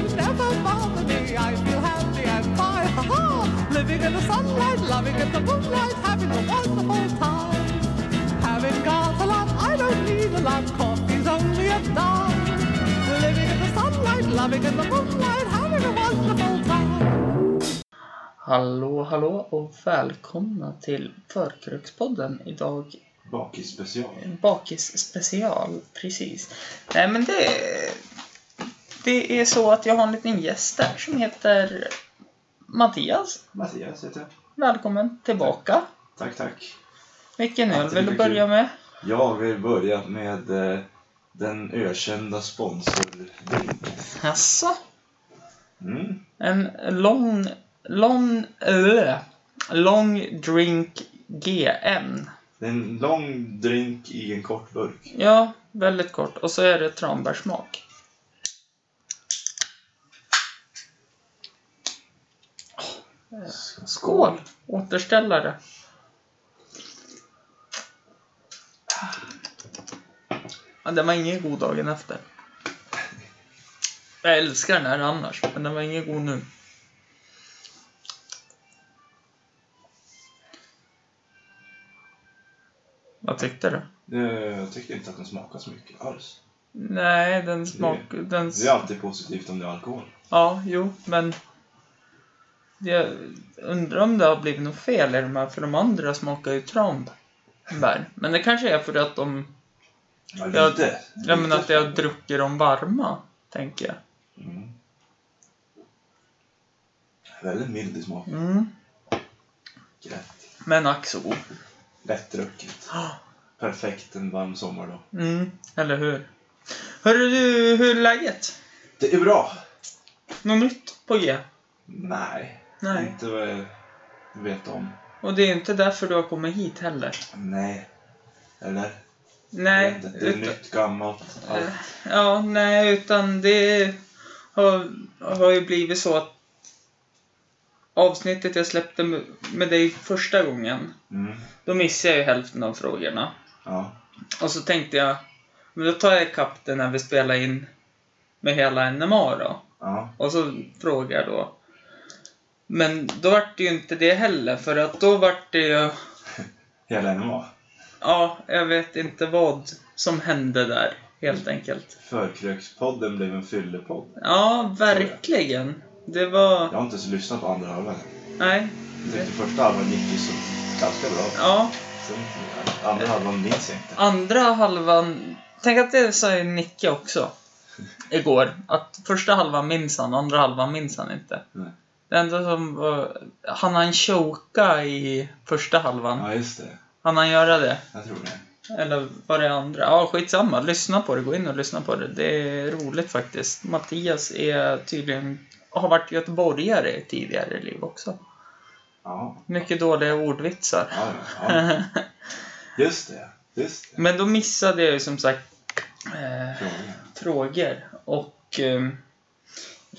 worries never bother me. I feel happy and fine. Ha ha! Living in the sunlight, loving in the moonlight, having a wonderful time. Having got a lot, I don't need a lot. Coffee's only a dime. Living in the sunlight, loving in the moonlight, having a wonderful time. Hallå, hallå och välkomna till Förkrökspodden. Idag Bakis special. bakis special, precis. Nej men det, det är så att jag har en liten gäst där som heter Mattias. Mattias heter jag. Välkommen tillbaka. Tack, tack. Vilken öl vill du börja med? Jag vill börja med eh, den ökända sponsordrinken. Jaså? Mm. En lång, lång, äh, lång drink GM. Det är en lång drink i en kort burk. Ja, väldigt kort. Och så är det tranbärssmak. Skål! Återställare. Ja, den var ingen god dagen efter. Jag älskar den här annars, men den var ingen god nu. Vad tyckte du? Eh, Jag tycker inte att den smakar så mycket alls. Nej, den smak... Den... Det är alltid positivt om det är alkohol. Ja, jo, men... Jag undrar om det har blivit något fel i de här, för de andra smakar ju tranbär. Men det kanske är för att de... Ja, lite. Ja, men Lite. att jag druckit dem varma, tänker jag. Mm. Väldigt mild i smak. Mm. Men ack så god. Lättdrucket. Perfekt en varm sommardag. Mm, eller hur? Hörru du, hur är läget? Det är bra. Något nytt på G? Nej. Nej. Inte vad jag vet om. Och det är inte därför du har kommit hit heller? Nej. Eller? Nej, Det är utan, nytt, gammalt, allt. ja, nej, utan det har, har ju blivit så att avsnittet jag släppte med, dig första gången, Mm. då missade jag ju hälften av frågorna. Ja. Och så tänkte jag, men då tar jag ikapp det när vi spelar in med hela NMA då. Ja. Och så frågar jag då. Men då vart det ju inte det heller, för att då vart det ju, Hela NMA. ja, jag vet inte vad som hände där, helt enkelt. Förkrökspodden blev en fyllepodd. Ja, verkligen. Det var... Jag har inte ens lyssnat på andra halvan. Nej. Jag tyckte första halvan gick ju så ganska bra. Ja, Sen andra halvan minns jag inte. andra halvan... Tänk att det sa ju Nicke också. Igår. Att första halvan minns han, andra halvan minns han inte. Nej. Det enda som var... Han han choka i första halvan? Ja, just det. Han han göra det? Jag tror det. Eller var det andra? Ja, skitsamma. Lyssna på det. Gå in och lyssna på det. Det är roligt faktiskt. Mattias är tydligen... Har varit göteborgare i tidigare liv också. Ja. Mycket dåliga ordvitsar. Ja, ja. Just det. Just det. Men då missade jag ju som sagt eh, Frågan. frågor. Och eh,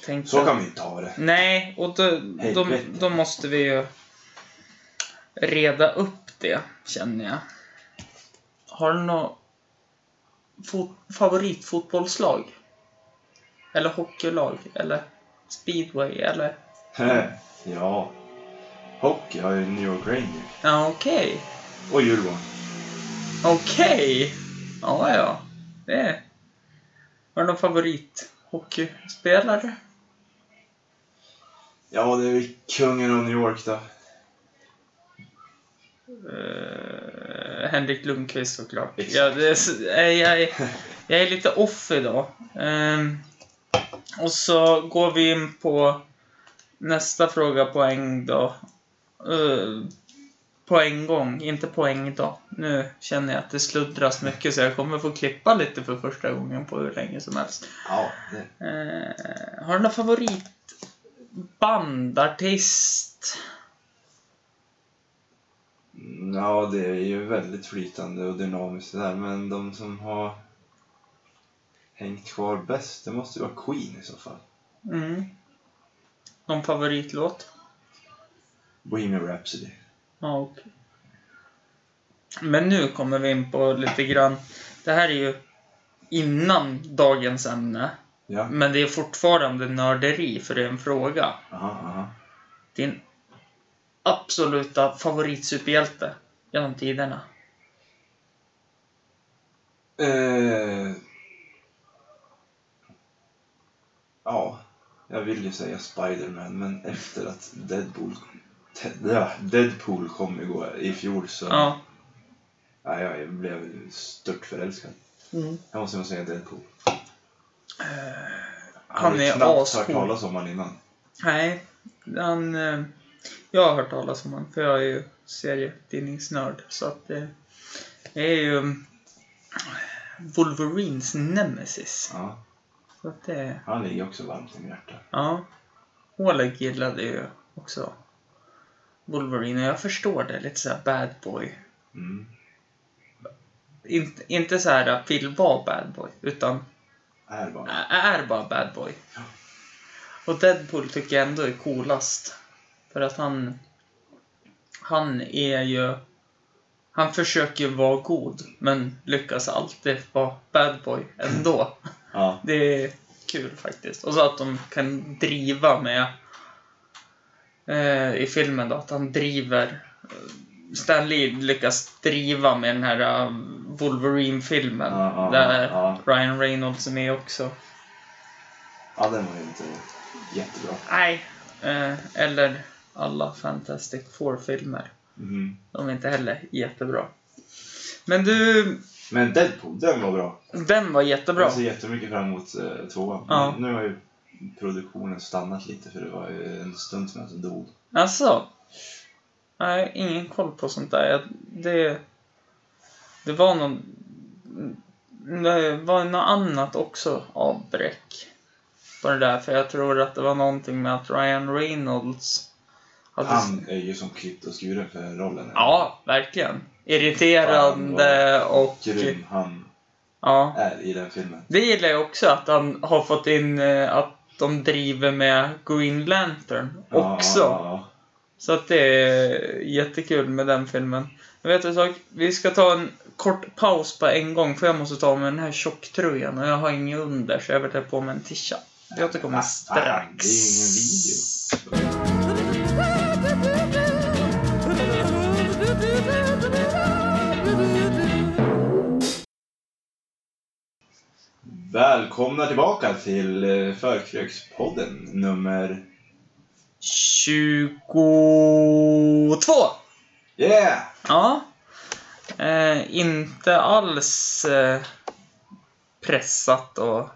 tänkte... Så kan vi inte ha det. Nej, och då, då, då måste vi ju reda upp det, känner jag. Har du något fot- favoritfotbollslag? Eller hockeylag? Eller speedway? Eller? ja. Hockey har ju New York Rangers. Ja, okej. Och Djurgården. Okej. Ja, ja. Det är... Har du någon favorithockeyspelare? Ja, det är kungen av New York då. Uh, Henrik Lundqvist såklart. Exakt. Ja, det jag, jag, är- jag är lite off idag. Ehm, och så går vi in på nästa fråga på en då. Eh, på en gång, inte poäng då. Nu känner jag att det sluddras mycket så jag kommer få klippa lite för första gången på hur länge som helst. Ja. Eh, har du någon favoritband, artist? Ja, det är ju väldigt flytande och dynamiskt det där, men de som har hängt kvar bäst, det måste ju vara Queen i så fall. Mm. Någon favoritlåt? Bohemian Rhapsody. Ja, okej. Men nu kommer vi in på lite grann. Det här är ju innan dagens ämne. Ja. Men det är fortfarande nörderi för det är en fråga. Aha, aha. Din absoluta favoritsuperhjälte genom tiderna? Eh, ja, jag vill ju säga Spiderman, men efter att Deadpool, Deadpool kom igår, i fjol så Ja. ja, jag blev stört förälskad. Mm. Jag måste nog säga Deadpool. Han har är knappt hört ascool. talas om honom innan. Nej, han... eh, Jag har hört talas om honom, för jag är ju serietidningsnörd. Så att det det är ju Wolverines nemesis. Ja, Så att det... han ligger också varmt om hjärtat. Ja. Oleg gillade ju också Wolverine och jag förstår det. Lite såhär bad boy. Mm. Inte, inte så här att vill vara bad boy, utan Är bara. är bara bad boy. Och Deadpool tycker jag ändå är coolast. För att han... Han är ju... Han försöker vara god, men lyckas alltid vara bad boy ändå. Ja, Det är kul faktiskt. Och så att de kan driva med eh, i filmen då, att han driver eh, Stan Lee lyckas driva med den här eh, Wolverine-filmen. Ja, ja, där ja. Ryan Reynolds är med också. ja den var ju inte jättebra. Nej. Eh, eller alla Fantastic Four-filmer. Mhm. De är inte heller jättebra. Men du, Men Deadpool, den var bra. den var jättebra. Jag ser jättemycket fram emot uh, tvåan. Ja. Nu har ju produktionen stannat lite för det var ju en stund som jag dog. Alltså. Nej, ingen koll på sånt där. Jag- Det, det var någon... Det var något annat också avbräck på det där. För jag tror att det var någonting med att Ryan Reynolds hade... Han är ju som klippt och skuren för rollen. Ja, verkligen. Irriterande och... Grym han Ja. är i den filmen. Det gillar jag också, att han har fått in eh, att de driver med Green Lantern också. Ja, ja, så att det är jättekul med den filmen. Jag vet en sak, vi ska ta en kort paus på en gång för jag måste ta med den här tjocktröjan och jag har ingen under så jag vill ta på mig en tisha. Vi återkommer strax. Det är ingen video. Välkomna tillbaka till eh, Förkrökspodden nummer... 22! Yeah! Ja. Eh, inte alls eh, pressat och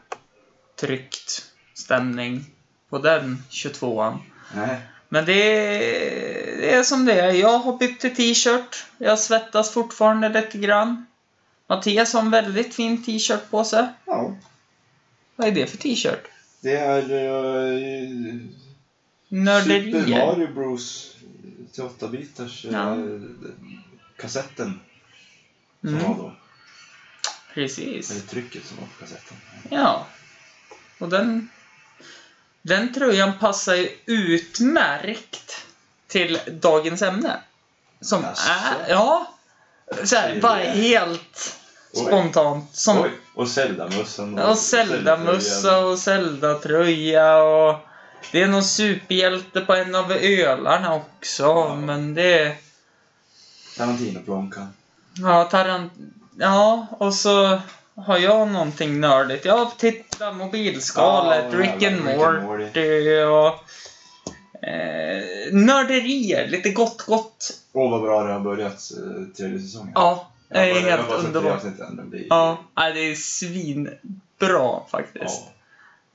tryckt stämning på den 22an. Nej. Men det är, det är som det är. Jag har bytt till t-shirt. Jag svettas fortfarande lite grann. Mattias har en väldigt fin t-shirt på sig. Ja. Vad är det för t-shirt? Det är uh, Super Nörderier. Mario Bros till 8-bitars Ja. kassetten som Mm, var då. precis. Eller trycket som var på kassetten. Ja. Och den... Den tröjan passar ju utmärkt till dagens ämne. Som Jaså? är... Ja. Så här, bara helt spontant. Som, Oj, och Zelda-mössan. Och Zelda-mössa och Zelda-tröja och... Det är någon superhjälte på en av ölarna också, Ja. men det... Tarantino-plånkan. Ja, Tarant... Ja, och så har jag någonting nördigt. Jag tittar mobilskalet, Ja, Rick and Morty och... Eh, nörderier, lite gott gott. Åh, vad bra det har börjat eh, tredje säsongen. Ja, det är helt underbart. Ja, det är svinbra faktiskt. Ja.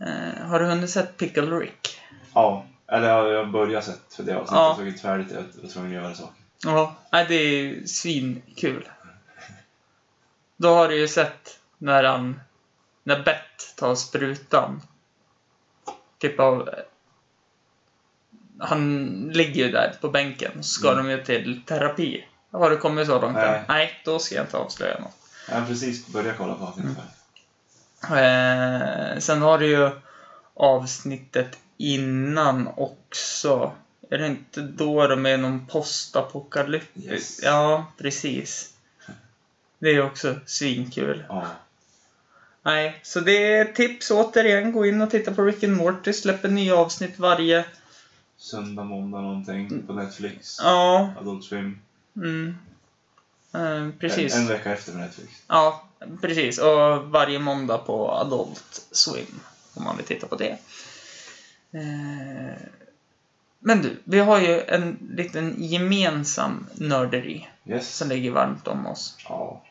Eh, har du hunnit sett Pickle Rick? ja. Eller jag har börjat sett för det avsnittet. Ja. Jag såg inte färdigt. Jag var tvungen att göra saker. Ja, nej, det är svinkul. Då har du ju sett när han, när Bett tar sprutan. Typ av... Han ligger ju där på bänken och ska Mm. de ju till terapi. Har du kommit så långt? Nej. än? Nej, då ska jag inte avslöja något. Jag har precis börjat kolla på avsnittet. Mm. Eh, sen har du ju avsnittet innan också. Är det inte då de är någon postapokalyps? Yes. Ja, precis. Det är också svinkul. Ja. Nej, så det är tips återigen. Gå in och titta på Rick and Morty. Släpper nya avsnitt varje... Söndag, måndag någonting på Netflix. Ja, Adult Swim. mm. Eh, precis. En, en vecka efter Netflix. Ja, precis. Och varje måndag på Adult Swim. Om man vill titta på det. Eh, Men du, vi har ju en liten gemensam nörderi Yes. som ligger varmt om oss. Ja.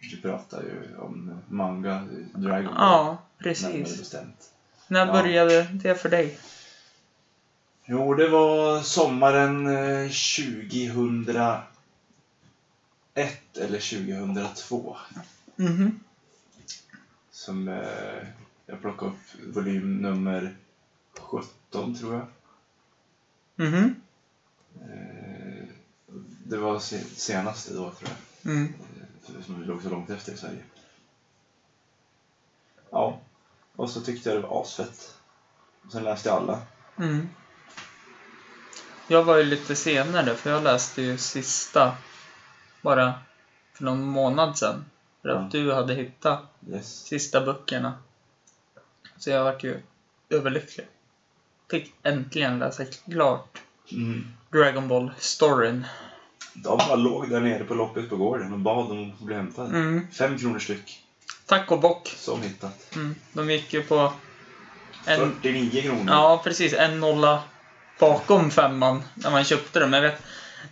Vi pratar ju om manga, Dragon Ball. Ja, precis. bestämt. När Ja. började det för dig? Jo, det var sommaren eh, 2001 eller 2002 Mhm. som eh, jag plockade upp volym nummer 17 tror jag. Mhm. Eh, det var se- senaste då tror jag. Mm. Eh, Som vi låg så långt efter i Sverige. Ja, och så tyckte jag det var asfett. Sen läste jag alla. Mm. Jag var ju lite senare, för jag läste ju sista bara för någon månad sedan. För att Ja. du hade hittat Yes. sista böckerna. Så jag vart ju överlycklig. Fick äntligen läsa klart Mm. Dragon Ball storyn. De bara låg där nere på loppet på gården och bad om att bli hämtade. Mm. Fem kronor styck. Tack och bock. Som hittat. Mm. De gick ju på en, 49 kronor. ja precis, en nolla bakom femman när man köpte dem. Jag vet,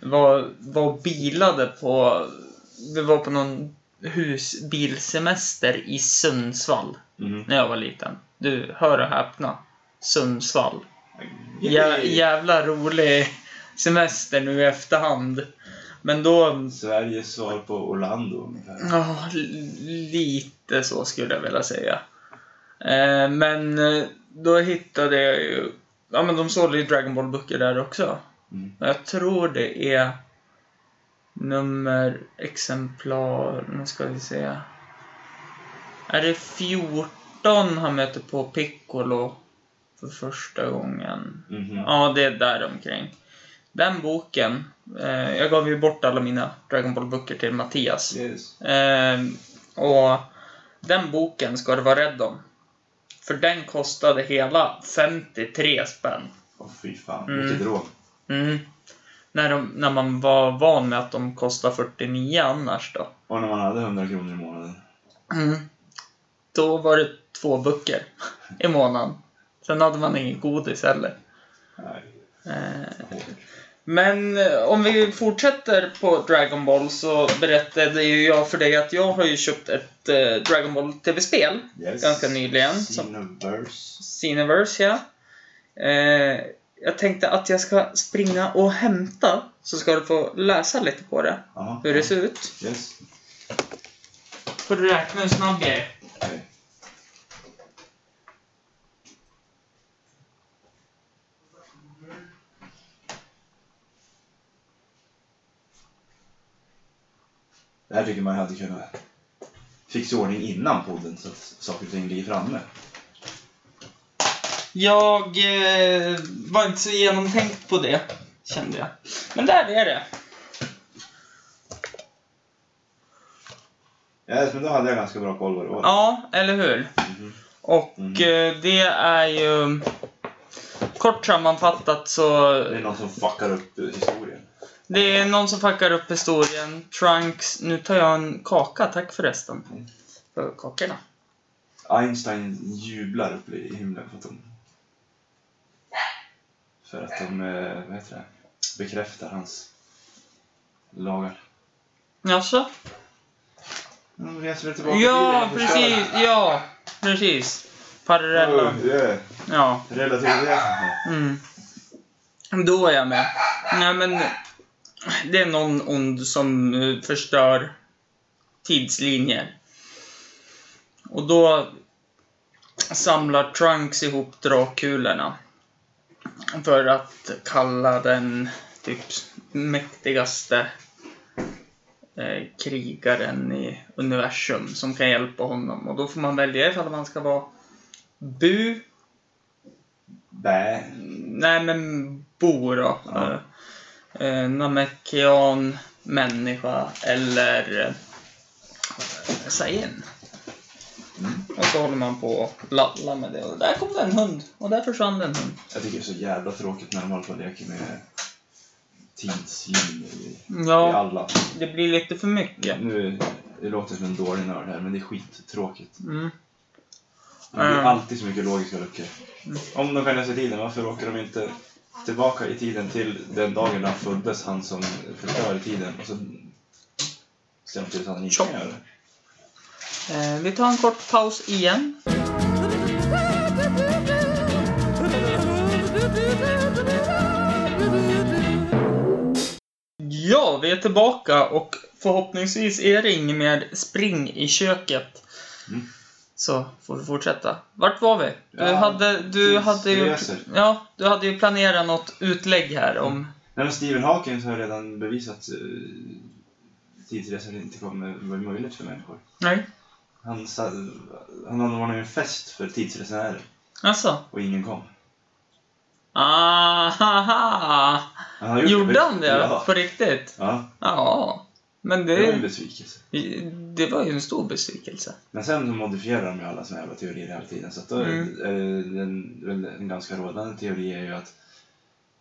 var, var bilade på, vi var på någon husbilsemester i Sundsvall Mhm. när jag var liten. Du, hör och häpna. Sundsvall. Jä, jävla rolig semester nu i efterhand. Men då... Sveriges svar på Orlando ungefär. Ja, lite så skulle jag vilja säga. Eh, men eh, då hittade jag ju... Ja, men de sålde ju Dragon Ball-böcker där också. Mm. Jag tror det är nummer, exemplar, nu ska vi se. Är det 14 han möter på Piccolo för första gången? Mhm. Ja, det är där omkring. Den boken, eh, jag gav ju bort alla mina Dragon Ball-böcker till Mattias. Yes. Eh, och den boken ska du vara rädd om. För den kostade hela 53 spänn. Åh fy fan, Mm. vilket rån. Mm. När, de, när man var van med att de kostar 49 annars då. Och när man hade 100 kronor i månaden. Mm. Då var det två böcker i månaden. Sen hade man ingen godis heller. Nej, Eh. Men eh, om vi fortsätter på Dragon Ball så berättade ju jag för dig att jag har ju köpt ett eh, Dragon Ball TV-spel Yes. ganska nyligen. Som Cineverse. Cineverse, ja. Eh, jag tänkte att jag ska springa och hämta så ska du få läsa lite på det. Jaha. Hur det ser ut. Yes. Får du räkna hur snabb jag är? Det här tycker man hade kunnat fixa ordning innan podden så att saker och ting ligger framme. Jag eh, var inte så genomtänkt på det, kände jag. Men där är det. Ja, men då hade jag ganska bra koll vad det var. Ja, eller hur? Mhm. Och Mm. eh, det är ju... Kort sammanfattat så... Det är någon som fuckar upp eh, historien. Det är någon som fuckar upp historien. Trunks... Nu tar jag en kaka, tack förresten. Mm. För kakorna. Einstein jublar uppe i himlen för att de... För att de, eh, vad heter det, bekräftar hans lagar. Jaså? De reser väl tillbaka Ja, förstör. precis. Ja, precis. Parallella. Oh, yeah. Ja. Relativitet. Mm. Då är jag med. Nej, men det är någon ond som eh, förstör tidslinjer. Och då samlar Trunks ihop dragkulorna. För att kalla den typ mäktigaste eh, krigaren i universum som kan hjälpa honom. Och då får man välja ifall man ska vara Bu Bä. Nej, men Bo då. Ja. Eh, Namekian, människa eller eh. Mm. Och så håller man på och lallar med det. Och där kom det en hund. Och där försvann en hund. Jag tycker det är så jävla tråkigt när de håller på och leker med tidslinjer i, i Ja, alla. det blir lite för mycket. Nu, det låter som en dålig nörd här, men det är skittråkigt. Mm. Det blir Mm. alltid så mycket logiska luckor. Mm. Om de kan läsa tiden, varför åker de inte tillbaka i tiden till den dagen när han föddes, han som förstör tiden, och så ser de till att han inte kan göra det. Eh, vi tar en kort paus igen. Ja, vi är tillbaka och förhoppningsvis är inget mer spring i köket. Mm. Så får vi fortsätta. Vart var vi? Du Ja, hade, du hade ju, ja, du hade ju planerat något utlägg här om... Nej, men Stephen Hawking har redan bevisat att uh, tidsresor inte kommer vara möjligt för människor. Nej. Han, sa, han anordnade en fest för tidsresenärer Alltså. och ingen kom. Ahaha! Han har gjort Gjorde han det? Ja. På riktigt? ja, Ja. Men det var en det, besvikelse. det var ju en stor besvikelse. Men sen så modifierar de ju alla såna jävla teorier hela tiden. Så att då Mm. är det en, en ganska rådande teori är ju att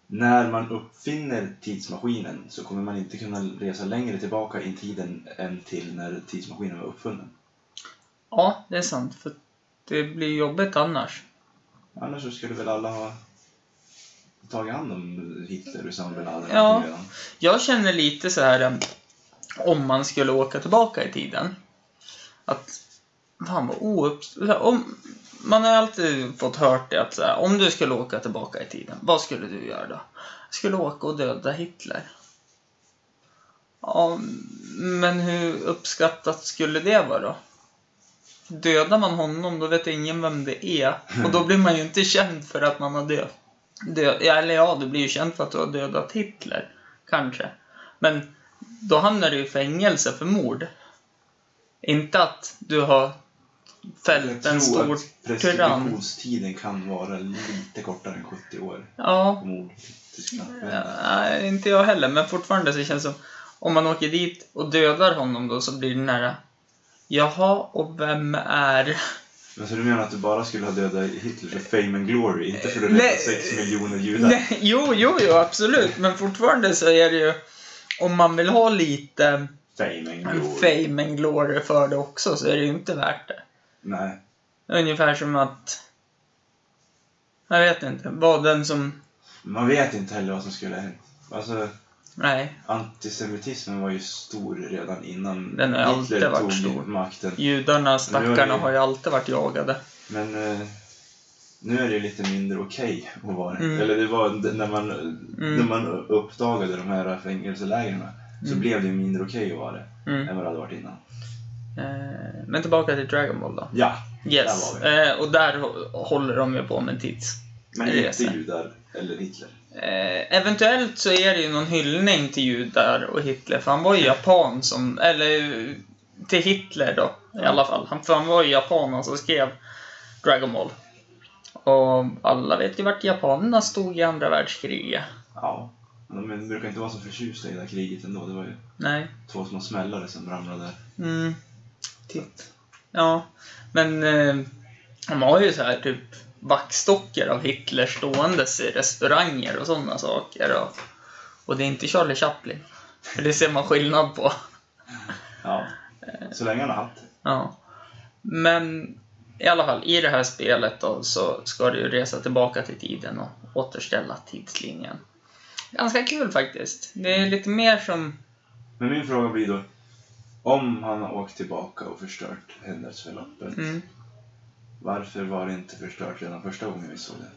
när man uppfinner tidsmaskinen så kommer man inte kunna resa längre tillbaka i tiden än till när tidsmaskinen var uppfunnen. Ja, det är sant. För det blir jobbigt annars. Annars så skulle väl alla ha tagit hand om Hitler och Usama bin Laden Ja. redan. Jag känner lite så här um, om man skulle åka tillbaka i tiden. Att, fan vad ouppst... Om, man har alltid fått hört det att så här, om du skulle åka tillbaka i tiden, vad skulle du göra då? Jag skulle åka och döda Hitler. Ja, men hur uppskattat skulle det vara då? Dödar man honom, då vet ingen vem det är. Och då blir man ju inte känd för att man har dödat. Dö eller ja, du blir ju känd för att du har dödat Hitler. Kanske. Men då hamnar du i fängelse för mord. Inte att du har fällt en Jag tror stor att tyrann. preskriptionstiden kan vara lite kortare än 70 år Ja, mord Nej, inte jag heller, men fortfarande så känns det som om man åker dit och dödar honom då så blir det nära. Jaha, och vem är... Men så du menar att du bara skulle ha dödat Hitler för fame and glory, inte för att rädda 6 miljoner judar? Nej, jo, jo, jo, absolut, men fortfarande så är det ju om man vill ha lite Fame and glory. fame and glory för det också så är det ju inte värt det. Nej. Ungefär som att... Jag vet inte, vad den som... Man vet inte heller vad som skulle ha hänt. Alltså, Nej, antisemitismen var ju stor redan innan Den har ju alltid Hitler varit tog stor. makten. judarna, stackarna det- har ju alltid varit jagade. Men eh, nu är det ju lite mindre okej att vara. Mm. Eller det var när man, när man uppdagade de här fängelselägren så Mm. blev det ju mindre okej att vara det Mm. än vad det hade varit innan. Eh, men tillbaka till Dragon Ball då. Ja, Yes, Där eh, och där hå- håller de ju på med tids. men inte judar eller Hitler. Eh, eventuellt så är det ju någon hyllning till judar och Hitler, för han var ju japan som, eller till Hitler då i alla fall. Han, för han var ju japan som skrev Dragon Ball. Och alla vet ju vart japanerna stod i andra världskriget. Ja. Men de brukar inte vara så förtjusta i det här kriget ändå. Det var ju Nej. två små smällare som ramlade. Mm. Titt. Ja, men eh, de har ju så här typ vaxdockor av Hitler ståendes i restauranger och sådana saker. Och, och det är inte Charlie Chaplin. För det ser man skillnad på. Ja. Så länge han har haft. Ja. Men i alla fall, i det här spelet då så ska du resa tillbaka till tiden och återställa tidslinjen. Ganska kul faktiskt. Det är lite mer som... Men min fråga blir då, om han har åkt tillbaka och förstört händelseförloppet, Mm, varför var det inte förstört redan första gången vi såg det?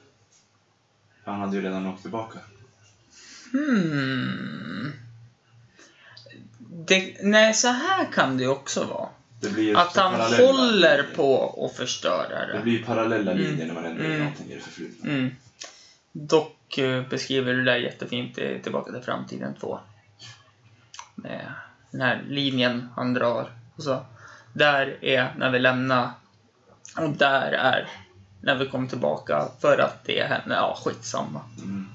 Han hade ju redan åkt tillbaka. hmm. Det, nej, så här kan det ju också vara. Det Att han håller linjer. på att förstöra Det det. blir ju parallella Mm. linjer när man ändrar Mm. någonting i det förflutna. Mm. Dock eh, beskriver du det där jättefint i Tillbaka till framtiden 2. Med den här linjen han drar. Och så. Där är när vi lämnar. Och där är när vi kom tillbaka för att det hände. Ja, skitsamma. Mm.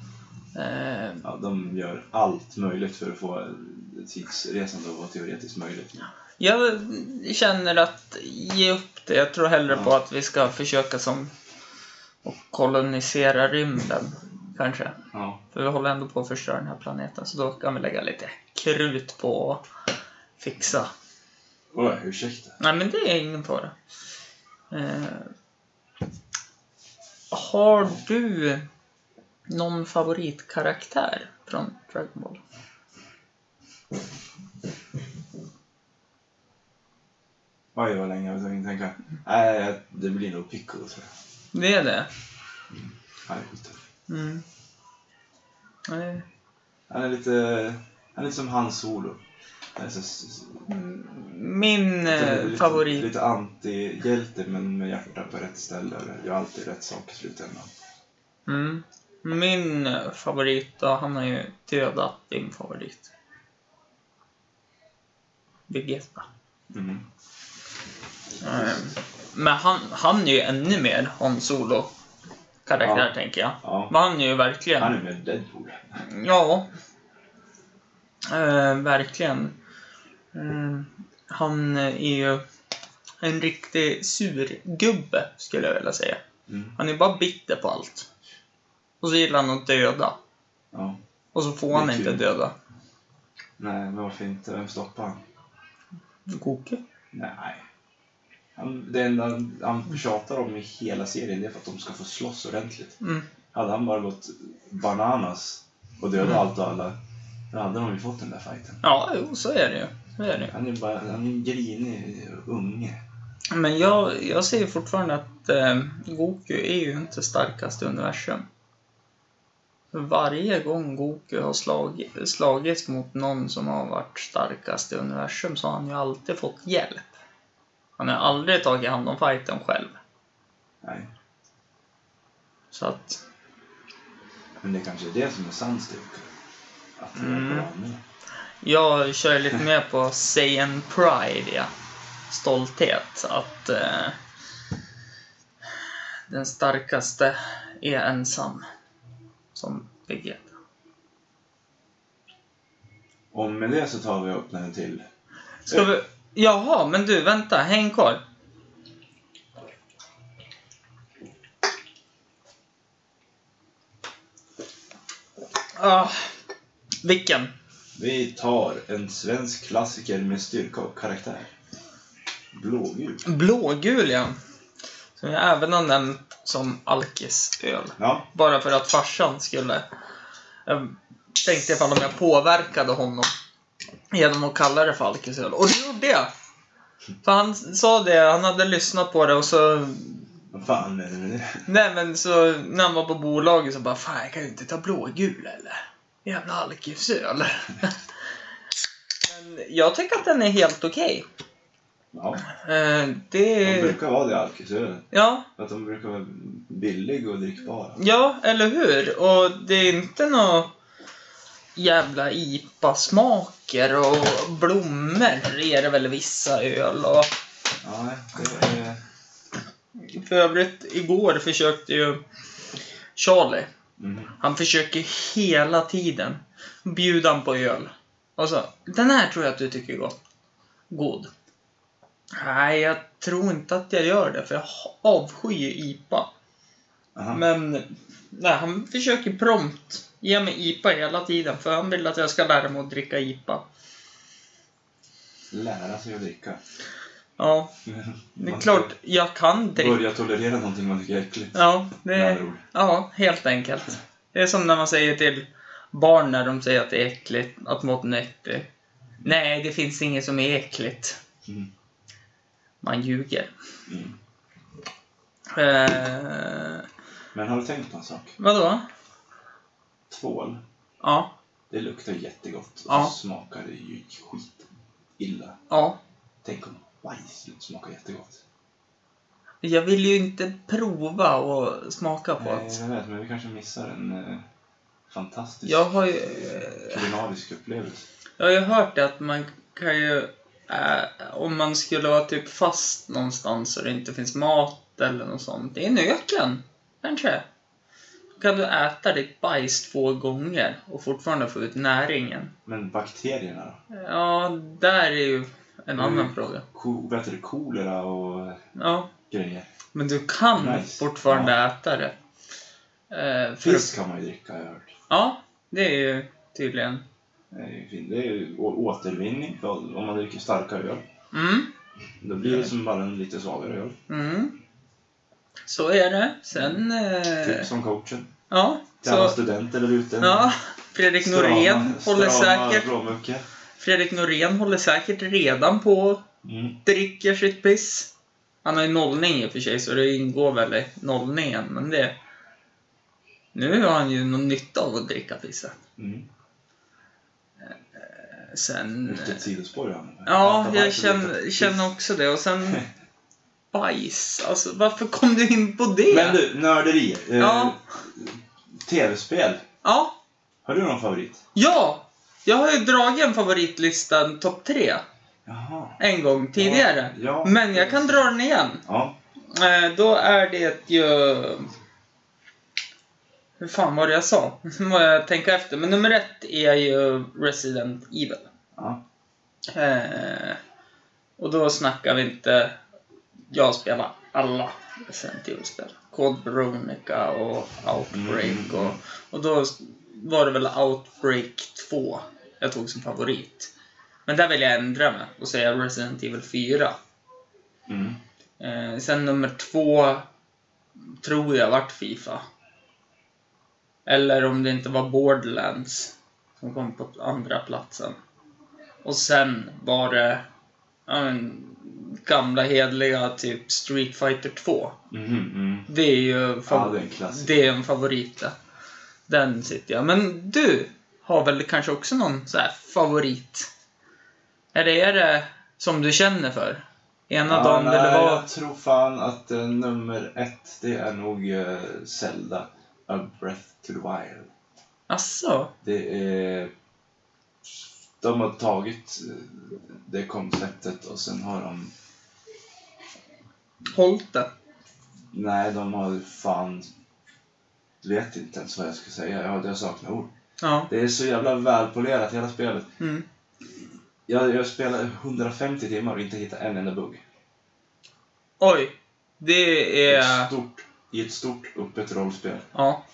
Eh, Ja, de gör allt möjligt för att få tidsresande att vara teoretiskt möjligt. jag känner att ge upp det. Jag tror hellre Ja. på att vi ska försöka som och kolonisera rymden, kanske. Ja. För vi håller ändå på att förstöra den här planeten, så då kan vi lägga lite krut på att fixa. Oj, ursäkta. Nej, men det är ingen fara. Eh, har du någon favoritkaraktär från Dragon Ball? Oj, vad länge jag att tänka. Nej, det blir nog Piccolo tror jag. Det är det? Han är skittuff. Mm. Nej. Han är lite, han är lite som Hans Solo. Han är så, så, Min eh, lite, favorit... Lite anti-hjälte men med hjärtat på rätt ställe och gör alltid rätt sak i slutändan. Mm. Min eh, favorit då, han har ju dödat din favorit. Vegeta. Mm. Eh, Men han, han är ju ännu mer Han Solo karaktär, Ja. tänker jag. Ja, Men han är ju verkligen... han är med Deadpool. Ja. Eh, verkligen. Eh, han är ju en riktig surgubbe, skulle jag vilja säga. Mm. Han är bara bitter på allt. Och så gillar han att döda. Ja. Och så får han inte kul. döda. Nej, men varför inte? Vem stoppar han? Goku? Nej. Han, det enda han tjatar om i hela serien det är för att de ska få slåss ordentligt. Mm. Hade han bara gått bananas och dödat Mm. allt och alla, då hade de ju fått den där fighten. Ja, jo, så är det ju. Så är det. Han är bara han är en grinig unge. Men jag, jag ser fortfarande att eh, Goku är ju inte starkast i universum. Varje gång Goku har slag, slagits mot någon som har varit starkast i universum så har han ju alltid fått hjälp. Han har aldrig tagit hand om fighten själv. Nej. Så att, Men det kanske är det som är styrka. Att det Mm. är på andra. Jag kör lite mer på Saiyan Pride, ja. Stolthet. Att eh, den starkaste är ensam. Som Vegeta. Och med det så tar vi och öppnar en till. Ska vi... Jaha, men du, vänta. Häng kvar. Ah, vilken? Vi tar en svensk klassiker med styrka och karaktär. Blågul. Blågul, ja. Som jag även har nämnt som alkisöl. Ja, Bara för att farsan skulle... Jag tänkte ifall om jag påverkade honom genom att kalla det för alkisöl. Och det gjorde jag! För han sa det, han hade lyssnat på det och så vad fan är det med det? Nej men så när han var på bolaget så bara Fan jag kan ju inte ta blågul eller? Jävla alkisöl. men jag tycker att den är helt okej. Ja, Eh, de det... brukar vara det alkisölen. Ja, Att de brukar vara billiga och drickbara. ja, eller hur? Och det är inte nå jävla IPA-smaker och blommor är det väl i vissa öl och Ja, det är... för övrigt igår försökte ju Charlie Mm. Han försöker hela tiden bjuda han på öl. Och så, den här tror jag att du tycker är gott. God. Nej, jag tror inte att jag gör det, för jag avskyr IPA. Aha. Men, nej, han försöker prompt ge mig IPA hela tiden, för han vill att jag ska lära mig att dricka IPA. Lära sig att dricka. Ja, det är Man klart, jag kan dricka. Börja tolerera någonting man tycker är äckligt. Ja, det Med andra ord. Ja, helt enkelt. Det är som när man säger till barn när de säger att det är äckligt, att maten är äcklig. Nej, det finns inget som är äckligt. Mm. Man ljuger. Mm. Eh, Men har du tänkt på en sak? vadå? Tvål, Ja, det luktar jättegott. Ja. Och så smakar det ju skit illa. ja. Tänk om bajs smakar jättegott. Jag vill ju inte prova och smaka på Nej, det. jag vet, men vi kanske missar en eh, fantastisk Jag har ju, eh, kulinarisk upplevelse. jag har ju hört det att man kan ju, eh, om man skulle vara typ fast någonstans och det inte finns mat eller något sånt, i en öken, kanske. kan du äta ditt bajs två gånger och fortfarande få ut näringen. Men bakterierna då? Ja, där är ju en Mm. annan fråga. Ko, vad heter det? Kolera och Ja, grejer. men du kan Nice. fortfarande äta det. Eh, Fisk kan man ju dricka har jag hört. Ja, det är ju tydligen. Det är ju fint. Det är ju å- återvinning för om man dricker starkare öl. Mm, Då blir det som bara en lite svagare öl. mm. Så är det. Sen... Eh, Typ som coachen. ja, Till alla så... studenter där ute. Ja, Fredrik Norén håller säkert... blåmucke. Fredrik Norén håller säkert redan på Mm. dricker sitt piss. Han har ju nollning i och för sig, så det ingår väl i nollningen, men det... Nu har han ju någon nytta av att dricka pisset. Mm. Sen... Vilket sidospår jag har. Ja, Äta jag känner, känner också det. Och sen... Bajs. Alltså, varför kom du in på det? Men du, nörderi. Eh, Ja. Tv-spel. Ja. Har du någon favorit? Ja! Jag har ju dragit en favoritlistan topp tre Jaha. en gång tidigare. Ja. Men jag kan dra den igen. Ja. Eh, då är det ju... Hur fan var det jag sa? Nu må jag tänka efter. Men nummer ett är ju Resident Evil. ja. Eh, och då snackar vi inte... Jag spelar alla Resident Evil-spel. Code Veronica och Outbreak Mm. och... Och då var det väl Outbreak 2 jag tog som favorit. Men där vill jag ändra mig och säga Resident Evil 4. Mm. Eh, sen nummer två tror jag vart Fifa. Eller om det inte var Borderlands som kom på andra platsen. Och sen var det men, gamla hedliga typ Street Fighter 2. Mhm, mm. Det är ju fav- det är det är en favorit. Den sitter jag. Men du har väl kanske också någon så här favorit? Eller är det som du känner för? Ena Ja, dagen nej, det vara... jag tror fan att eh, nummer ett, det är nog eh, Zelda. A Breath to the Wild. Asså? Det är... De har tagit eh, det konceptet och sen har de... Hållt det? Nej, de har fan... Vet inte ens vad jag ska säga. Jag, jag saknar ord. Ja. Det är så jävla välpolerat hela spelet. Mm. Jag, jag spelade 150 timmar och inte hittade en enda bugg. Oj. Det Ett är... stort, I ett stort öppet rollspel. Ja.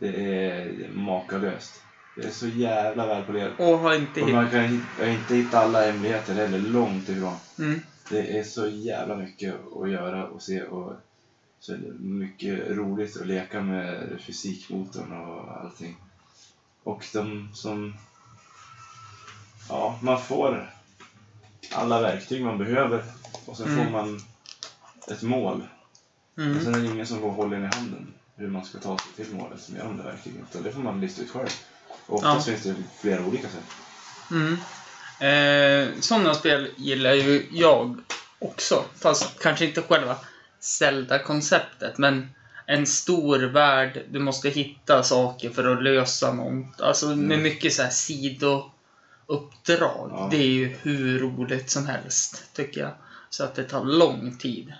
Det är makalöst. Det är så jävla välpolerat. Och har inte Och hittat... man kan inte hitta alla hemligheter heller, långt ifrån. Mm. Det är så jävla mycket att göra och se och så är det mycket roligt att leka med fysikmotorn och allting. Och de som... Ja, man får alla verktyg man behöver och sen Mm. får man ett mål. Och Mm. sen är det ingen som går och håller en i handen hur man ska ta sig till målet som gör de där verktygen. Utan det får man lista ut själv. Och oftast Ja. finns det flera olika sätt. Mm. Eh, sådana spel gillar ju jag också. Fast kanske inte själva Zelda-konceptet, men en stor värld. Du måste hitta saker för att lösa något. Alltså med Mm. mycket så här sidouppdrag. Ja. Det är ju hur roligt som helst, tycker jag. Så att det tar lång tid.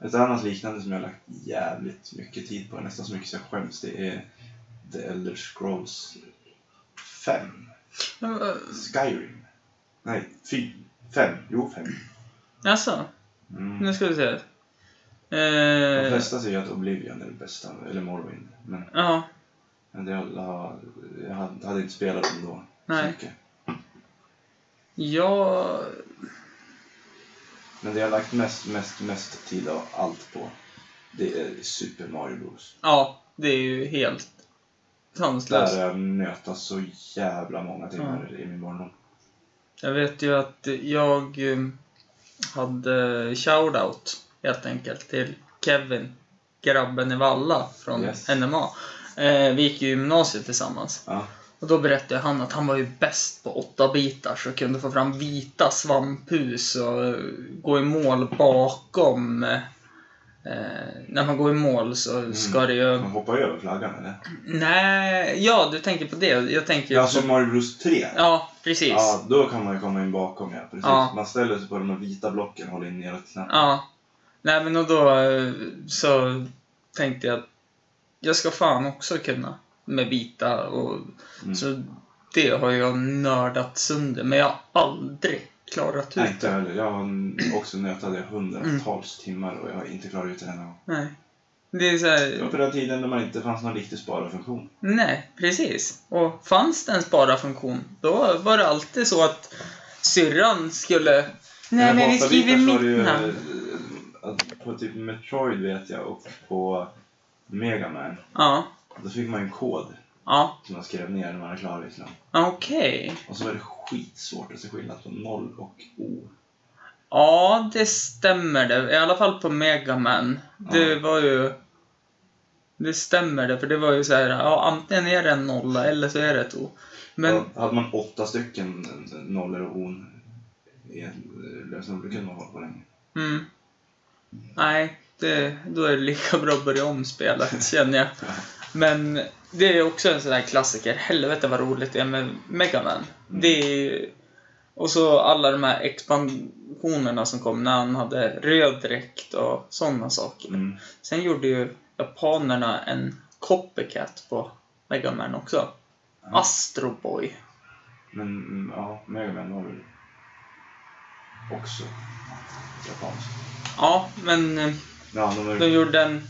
Ett annat liknande som jag har lagt jävligt mycket tid på, nästan så mycket så jag skäms, det är The Elder Scrolls 5. Men, eh, Skyrim. Nej, 5. Jo, 5. Jaså? Mm. Nu ska vi se. De Eh, flesta säger att Oblivion är det bästa, eller Morrowind. Men, ja, men det jag, jag hade inte spelat dem då. Nej. Mycket. jag... Men det jag har lagt mest, mest, mest tid av allt på, det är Super Mario Bros. Ja, det är ju helt sanslöst. Där har jag nötat så jävla många timmar i min barndom. Jag vet ju att jag eh, hade shoutout helt enkelt till Kevin, grabben i Valla från Yes. NMA. Eh, vi gick ju gymnasiet tillsammans. Ja. Och då berättade han att han var ju bäst på åtta bitar så kunde få fram vita svamphus och gå i mål bakom. Eh, när man går i mål så ska det ju... Man hoppar över flaggan eller? Nej, ja du tänker på det. Jag tänker Ja, på... som Mario Bros 3. Ja, precis. Ja, då kan man ju komma in bakom ja. Precis. Ja. Man ställer sig på de här vita blocken och håller in neråt knappen. Ja. Nej men och då eh, så tänkte jag att jag ska fan också kunna med vita och Mm. så det har jag nördat sönder, men jag har aldrig klarat ut Nej, inte heller. Jag har också nötat det hundratals timmar och jag har inte klarat ut det än. Nej. Det är så här, Det var på den tiden när man inte fanns någon riktig spara-funktion. Nej, precis. Och fanns det en spara-funktion, då var det alltid så att syrran skulle... Nej, men vi skriver mitt namn. Eh, att På typ Metroid vet jag och på Mega Man Ja, Då fick man ju en kod ja, som man skrev ner när man var klar liksom. okej. Och så var det skitsvårt att se skillnad på 0 och O. Ja, det stämmer det. I alla fall på Mega Man. Det Ja. var ju... Det stämmer det, för det var ju så här, ja antingen är det en nolla eller så är det ett O. Men, Ja, hade man åtta stycken nollor och O i en lösenord, då kunde man hålla på länge. mm. Nej, det, då är det lika bra att börja om spelet, känner jag. Men det är också en sån där klassiker. Helvete vad roligt det är med Mega Man. Det är, och så alla de här expansionerna som kom när han hade röd dräkt och sådana saker. Mm. Sen gjorde ju japanerna en copycat på Mega Man också. Ja. Astro Boy. Men mm, ja, Mega Man var väl också japanskt. Ja, men Ja, de var de gjorde en...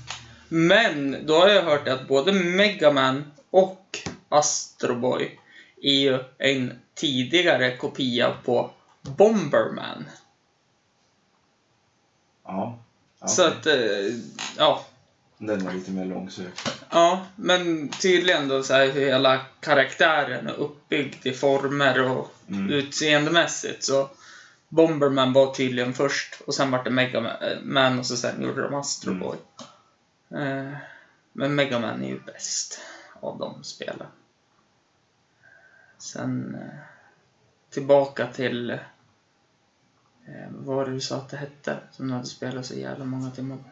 Men då har jag hört att både Mega Man och Astro Boy är ju en tidigare kopia på Bomberman. Ja. ja Så att, eh, ja. Den var lite mer långsökt. Ja, men tydligen då så här hur hela karaktären är uppbyggd i former och Mm. utseendemässigt så Bomberman var tydligen först och sen var det Mega Man och så sen gjorde de Astro Mm. Boy. Eh, men Mega Man är ju bäst av de spelen. Sen eh, tillbaka till eh, vad var det du sa att det hette som du hade spelat så jävla många timmar på?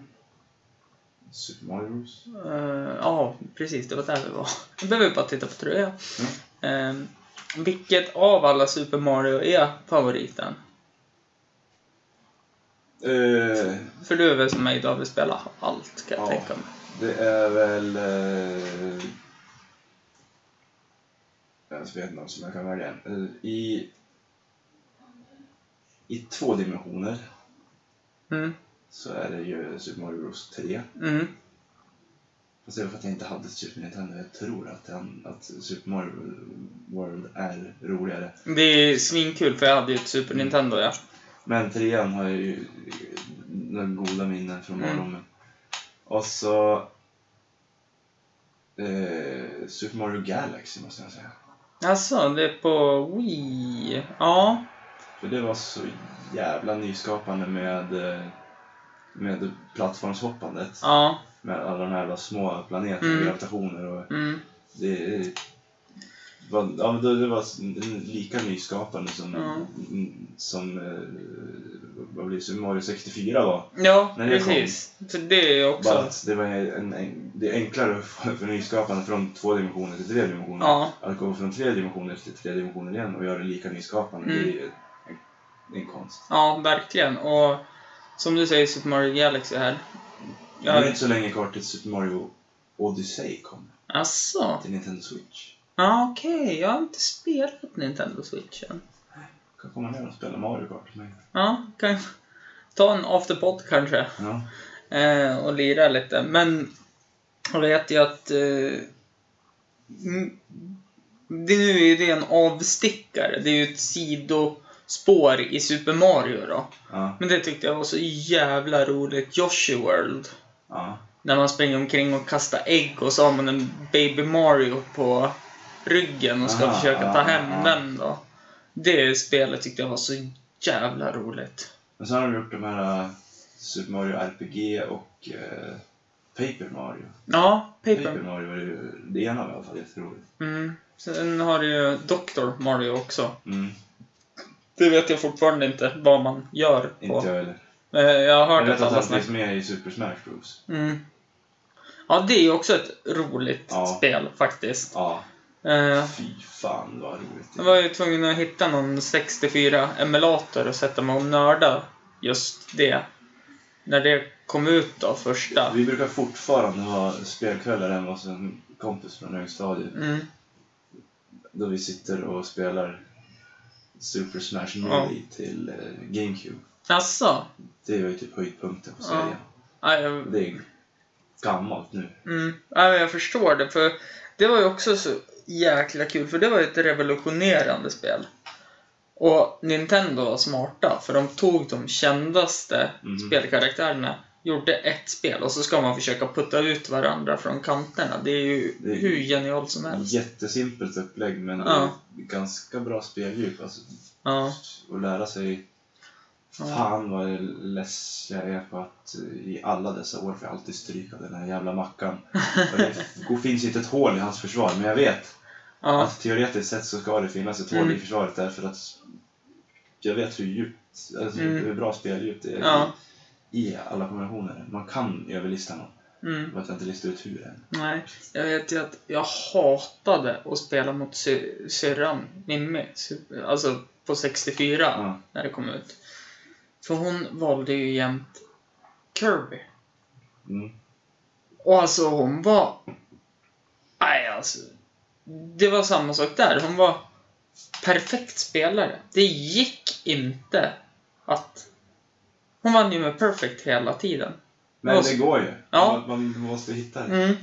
Super Mario Bros. Eh, Ja, precis. Det var där vi var. Nu behöver vi bara titta på tröjan. Eh, vilket av alla Super Mario är favoriten? Eh, För du är väl som mig, du har väl spelat allt kan jag Ja. tänka mig. det är väl... Eh, jag vet inte som jag kan välja. Eh, I, I två dimensioner Mm, så är det ju Super Mario Bros 3. mm, Fast det är för att jag inte hade Super Nintendo. Jag tror att, den, att Super Mario World är roligare. det är svinkul för jag hade ju ett Super Nintendo ja. Men trean har jag ju några goda minnen från Mm. barndomen. Och så... Eh, Super Mario Galaxy måste jag säga. Alltså, det är på Wii. Ja. För det var så jävla nyskapande med, eh, med plattformshoppandet. Ja. Med alla de här små planeterna, Mm. gravitationer och Mm, det var, ja, det, var lika nyskapande som, Ja. som eh, vad blir det, Mario 64 var. ja, När det precis. För det är också... Bara att det var en, en, det är enklare för, för nyskapande från två dimensioner till tre dimensioner. Ja. Att gå från tre dimensioner till tre dimensioner igen och göra det lika nyskapande, Mm. det är ju en, en konst. Ja, verkligen. Och som du säger, Super Mario Galaxy här. Det är Jag... inte så länge kvar till Super Mario Odyssey kom Asså? till Nintendo Switch. Ja, okej. Jag har inte spelat Nintendo Switch än. Kan komma ner och spela Mario Kart med. Ja, kan ta en afterpod kanske. Ja. Eh, och lira lite. Men jag vet ju att eh, det nu är det en avstickare. Det är ju ett sidospår i Super Mario då. Ja. Men det tyckte jag var så jävla roligt. Yoshi World. Ja. När man springer omkring och kastar ägg och så har man en Baby Mario på ryggen och ska Aha, försöka ja, ta hem ja. den då. Det spelet tyckte jag var så jävla roligt. Men så har de gjort de här äh, Super Mario RPG och äh, Paper Mario. Ja, Paper, Paper. Mario var ju, det ena i alla fall jätteroligt. Mm. Sen har du ju Dr. Mario också. Mm. Det vet jag fortfarande inte vad man gör på. Inte jag heller. Eh, Jag har Jag hört vet att han finns med i Super Smash Bros. Mm. Ja, det är ju också ett roligt Ja. spel faktiskt. Ja, Eh, fy fan vad roligt. Jag var ju tvungen att hitta någon 64-emulator och sätta mig och nörda just det. när det kom ut då, första. Vi brukar fortfarande ha spelkvällar hemma hos en kompis från högstadiet. Mm. Då vi sitter och spelar Super Smash Ja. Melee till eh, GameCube. Jaså? Det var ju typ höjdpunkten på Ja. serien. Ja, jag, Det är gammalt nu. mm. ja, jag förstår det, för det var ju också så jäkla kul, för det var ju ett revolutionerande spel. Och Nintendo var smarta, för de tog de kändaste Mhm. spelkaraktärerna, gjorde ett spel och så ska man försöka putta ut varandra från kanterna. Det är ju Det är- hur genialt som helst. Jättesimpelt upplägg men Ja. ganska bra speldjup. Alltså, Ja. och lära sig. Fan vad less jag är på att eh, i alla dessa år får jag alltid stryka den här jävla mackan. Och det finns inte ett hål i hans försvar, men jag vet Ja. att teoretiskt sett så ska det finnas ett hål Mm. i försvaret därför att jag vet hur djupt, alltså Mm. hur bra speldjup det är Ja. i, alla kombinationer. Man kan överlista någon, Mm. jag inte listar ut hur än. Nej, jag vet ju att jag hatade att spela mot sy- syrran Mimmi. Alltså på 64 Ja. när det kom ut. För hon valde ju jämt Kirby. Mm. Och alltså hon var... Nej alltså. Det var samma sak där. Hon var perfekt spelare. Det gick inte att... Hon vann ju med perfect hela tiden. Men Och- det går ju. Ja. Man, man måste hitta det. Mm.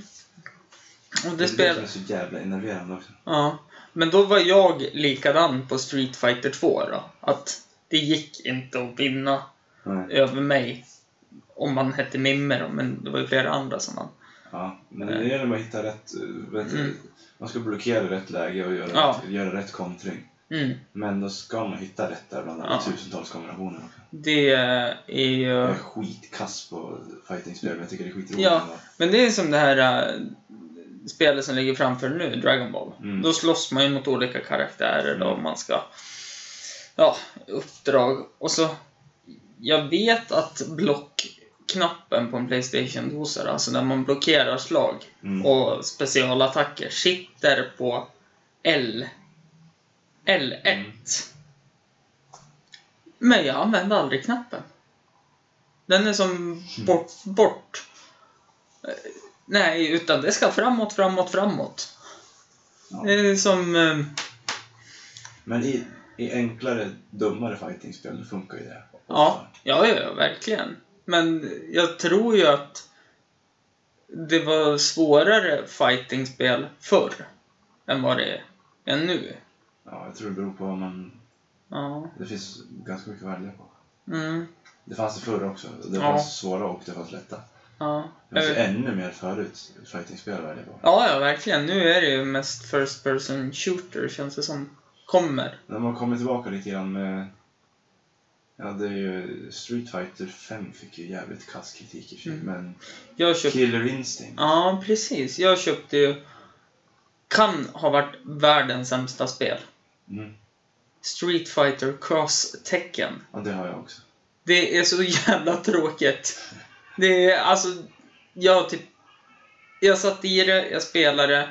Och Det det det spel... som är så jävla enerverande också. Ja, men då var jag likadan på Street Fighter 2 då. Att det gick inte att vinna Nej. över mig. Om man hette Mimme då, men det var ju flera andra som vann. Ja, men det gäller att hitta rätt... eh, vet du, Mm. Man ska blockera rätt läge och göra, Ja. rätt, göra rätt kontring. Mm. Men då ska man hitta rätt där bland alla Ja. tusentals kombinationer. Det är ju... Jag är skitkass på fightingspel, men jag tycker det är skitroligt Ja. ändå. Men det är som det här äh, spelet som ligger framför nu, Dragon Ball. Mm. Då slåss man ju mot olika karaktärer då, Mm. och man ska... Ja, uppdrag. Och så... Jag vet att blockknappen på en Playstation-dosa, alltså när man blockerar slag Mm. och specialattacker, sitter på L. L1. Mm. Men jag använder aldrig knappen. Den är som bort, bort. Eh, Nej, utan det ska framåt, framåt, framåt. Ja. Det är som... eh, Men i, i enklare, dummare fightingspel funkar ju det. Ja, ja, ja, ja, verkligen. Men jag tror ju att det var svårare fightingspel förr än vad det är nu. Ja, jag tror det beror på vad man... Ja. Det finns ganska mycket att välja på. Mm. Det fanns det förr också. Det Ja. fanns svåra och det fanns lätta. Ja. Det fanns ännu mer förut fightingspel att välja på. Ja, ja, verkligen. Nu är det ju mest first person shooter, känns det som. Kommer. När man kommer tillbaka lite grann med... Ja, det är ju... Street Fighter 5 fick ju jävligt kass kritik i och för sig, Mm. men Jag köpte... Killer Instinct. Ja, precis. Jag köpte ju... Kan ha varit världens sämsta spel. Mm. Street Fighter Cross Tekken. Ja, det har jag också. Det är så jävla tråkigt. Det är alltså... Jag typ... Jag satt i det, jag spelade.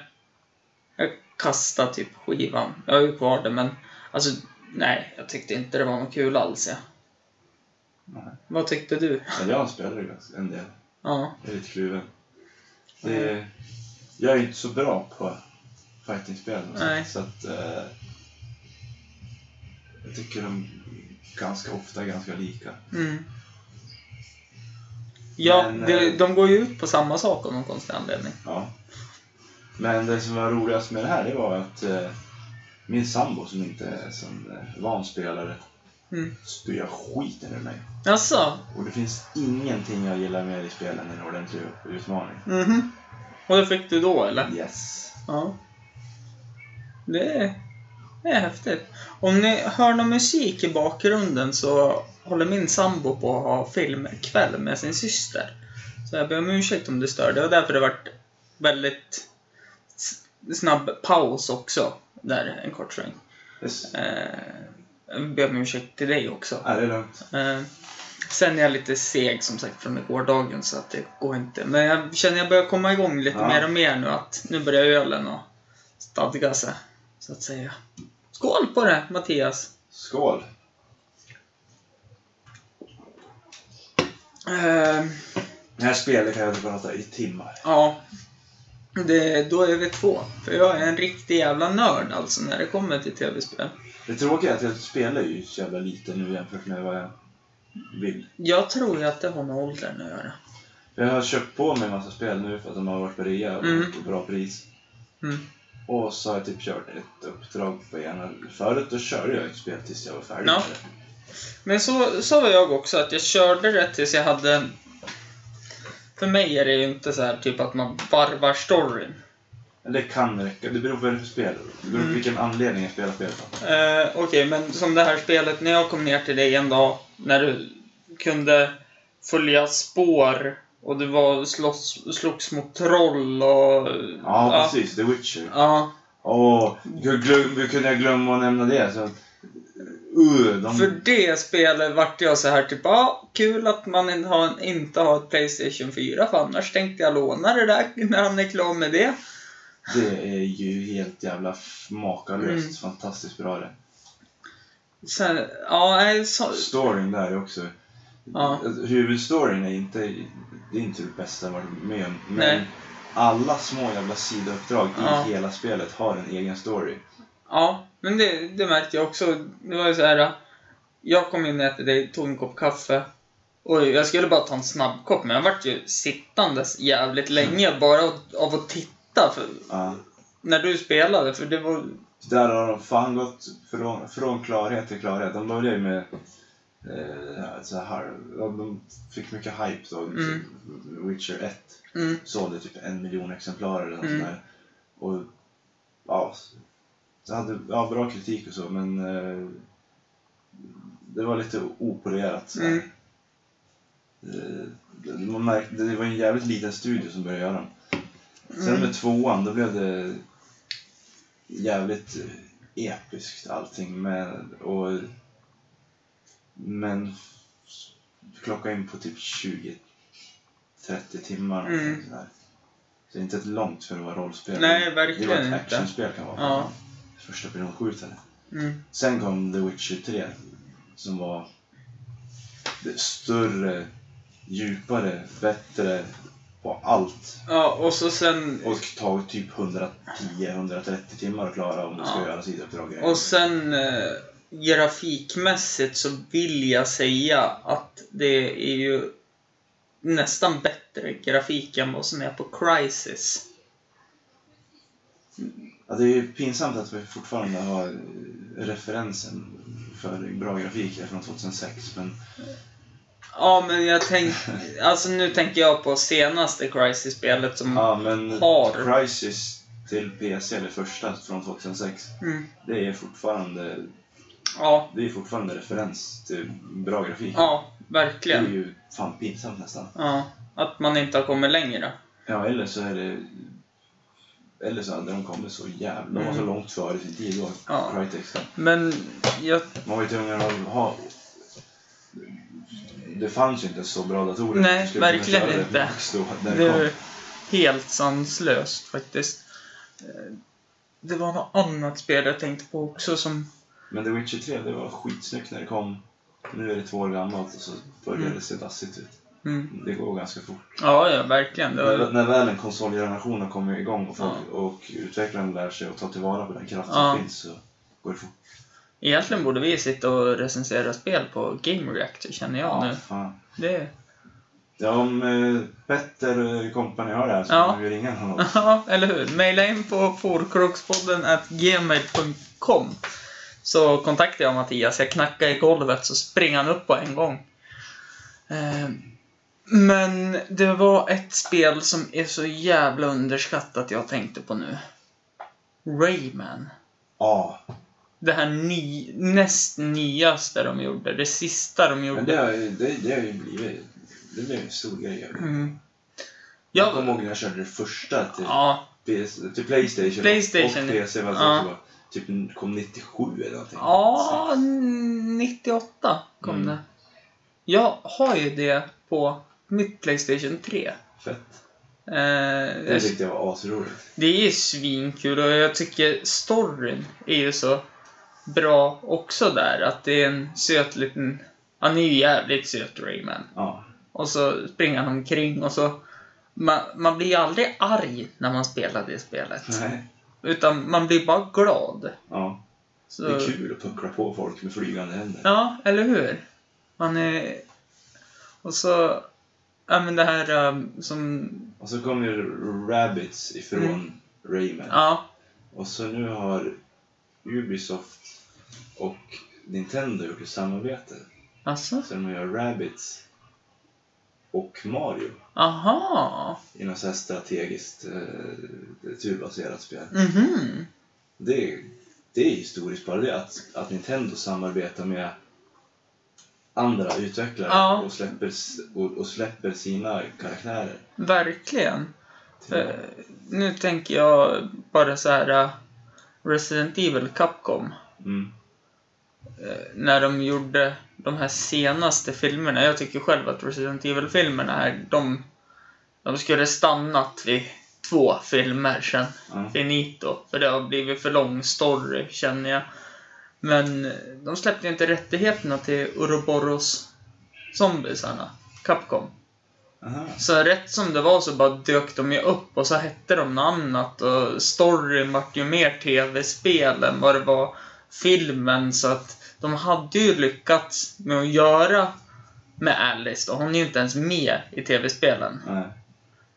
Jag kastade typ skivan. Jag har ju kvar det, men... Alltså, nej. Jag tyckte inte det var något kul alls, ja. Nej. Vad tyckte du? Men jag ju ganska- en del. Ja. Jag är lite kluven. Det är, jag är inte så bra på fightingspel. Nej. Så att... Eh, jag tycker de ganska ofta är ganska lika. Mm. Ja, Men, det, eh, de går ju ut på samma sak av någon konstig anledning. Ja. Men det som var roligast med det här, det var att eh, min sambo som inte är som eh, van spelare Mm. spöar skiten ur mig. Jaså? Och det finns ingenting jag gillar mer i spel än en ordentlig utmaning. Mhm. Och det fick du då, eller? Yes. Ja. Det är, det är häftigt. Om ni hör någon musik i bakgrunden så håller min sambo på att ha filmkväll med sin syster. Så jag ber om ursäkt om det stör. Det var därför det vart väldigt snabb paus också. Där, en kort sväng. yes. Eh, ber om ursäkt till dig också. Ja, det är lugnt. Eh, sen är jag lite seg som sagt från gårdagen så att det går inte. Men jag känner jag börjar komma igång lite Ja. mer och mer nu att nu börjar ölen att stadga sig. Så att säga. Skål på det Mattias! Skål! Eh, Det här spelet kan jag prata i timmar. ja. Det, då är vi två. För jag är en riktig jävla nörd alltså när det kommer till tv-spel. Det tråkiga är att jag spelar ju så jävla lite nu jämfört med vad jag vill. Jag tror ju att det har med åldern att göra. Jag har köpt på mig en massa spel nu för att de har varit på rea och Mm. på bra pris. Mm. Och så har jag typ kört ett uppdrag på ena. Förut då körde jag ett spel tills jag var färdig Ja. med det. Men så, så var jag också, att jag körde det tills jag hade... För mig är det ju inte så här typ att man varvar storyn. Det kan räcka. Det beror på för spel. Det beror på Mm. vilken anledning jag spelar spelet. då. Eh, Okej, men som det här spelet, när jag kom ner till dig en dag, när du kunde följa spår och du var slåss, slogs mot troll och... Ja, precis. The Witcher. Ja, Åh, glöm, hur kunde jag glömma att nämna det? Så, uh, de, för det spelet vart jag så här typ, ja, kul att man inte har, inte har ett Playstation 4, för annars tänkte jag låna det där när han är klar med det. Det är ju helt jävla makalöst. Mm. Fantastiskt bra det. Sen, ja, så, Storyn där är också... Ja. Huvudstoryn är inte, det är inte det bästa jag varit med om. Men Nej. alla små jävla sidouppdrag Ja. i hela spelet har en egen story. Ja, men det, det märkte jag också. Det var ju så här. Jag kom in till dig, tog en kopp kaffe. Och jag skulle bara ta en snabb kopp, men jag vart ju sittandes jävligt länge bara av, att titta. För, Ja. när du spelade, för det var... Där har de fan gått från, från klarhet till klarhet. De började ju med eh, så här, ja, de fick mycket hype då. Mm. Witcher 1 Mm, sålde typ en miljon exemplar eller något Mm. sånt där. Och ja, det hade ja, bra kritik och så men eh, det var lite opolerat. så. Mm. Eh, man märkte, det var en jävligt liten studio som började göra dem. Sen Mm. med tvåan, då blev det jävligt eh, episkt allting. Med, och, men klocka in på typ 20-30 timmar. Mm. Så det är inte ett långt för att vara rollspel. Nej, det verkligen var ett inte. actionspel kan vara. Ja. Första personskjutare. Mm. Sen kom The Witcher 3 som var det större, djupare, bättre på allt. Ja, och så sen... Och tagit typ 110-130 timmar att klara om du ska Ja. göra sidouppdrag. Och sen eh, grafikmässigt så vill jag säga att det är ju nästan bättre grafik än vad som är på Crisis. Ja, det är ju pinsamt att vi fortfarande har referensen för bra grafik från 2006. Men Ja, men jag tänk, alltså nu tänker jag på senaste Crisis-spelet som... Ja, men Har. Crisis till PC, det första från 2006, Mm, det är fortfarande, ja, det är fortfarande referens till bra grafik. ja, Det är verkligen. ju fan pinsamt nästan. Ja, att man inte har kommit längre. Ja, eller så är det... Eller så hade de kommit så jävla... De var så Mm. långt före sin tid då, Ja. Crytek. Men jag... Man var ju tvungen att ha... Det fanns ju inte så bra datorer. Nej, Du skulle kunna verkligen köra det inte. max Då, när Det det kom. är helt sanslöst faktiskt. Eh, Det var något annat spel jag tänkte på också som... Men The Witcher 3, det var skitsnyggt när det kom. Nu är det två år gammalt och så börjar Mm. det se dassigt ut. Mm. Det går ganska fort. Ja, ja, verkligen. När, när väl en konsolgeneration har kommit igång och, folk, Ja. och utvecklaren lär sig att ta tillvara på den kraft Ja. som finns så går det fort. Egentligen borde vi sitta och recensera spel på Game Reactor, känner jag nu. fan. Det... Ja, om eh, Petter Company har det här så Ja. kan vi ringa honom. Ja, eller hur? Maila in på forkrokspodden gmail.com så kontaktar jag Mattias. Jag knackar i golvet så springer han upp på en gång. Eh, Men det var ett spel som är så jävla underskattat jag tänkte på nu. Rayman. Ja, Det här ny, näst nyaste de gjorde. Det sista de gjorde. men det har, ju- det, det har ju blivit... Det blev en stor grej. Mm. Jag kommer Ja, ihåg när jag körde det första till, ja, PS, till Playstation, Playstation. och PC. Var Ja. var, typ kom 97 eller någonting. ja, 98 kom Mm. det. Jag har ju det på mitt Playstation 3. Fett. Eh, Det tyckte jag var asroligt. det är svinkul och jag tycker storyn är ju så bra också där. Att det är en söt liten... Han är ju jävligt söt, Rayman. Ja. Och så springer han omkring och så... Man, man blir ju aldrig arg när man spelar det spelet. Nej. Utan man blir bara glad. Ja. Så, Det är kul att puckla på folk med flygande händer. Ja, eller hur? Man är... Och så... Ja, men det här um, som... Och så kommer ju Rabbids ifrån Mm. Rayman. Ja, Och så nu har Ubisoft och Nintendo gjort ett samarbete. alltså. Så de gör Rabbids och Mario Aha. i något så här strategiskt eh, turbaserat spel. Mhm. Det, det är historiskt bara det att, att Nintendo samarbetar med andra utvecklare Ja. och, släpper, och, och släpper sina karaktärer. Verkligen. till- Eh, nu tänker jag bara så här... eh, Resident Evil Capcom. Mm. eh, när de gjorde de här senaste filmerna. Jag tycker själv att Resident Evil-filmerna här, de, de skulle stannat vid två filmer sen. Ja. Finito. För det har blivit för lång story, känner jag. Men de släppte ju inte rättigheterna till Ouroboros zombiesarna. Capcom. Aha. Så rätt som det var så bara dök de ju upp och så hette de något annat och storyn vart ju mer tv-spel än vad det var filmen så att de hade ju lyckats med att göra med Alice då. Hon är ju inte ens med i tv-spelen.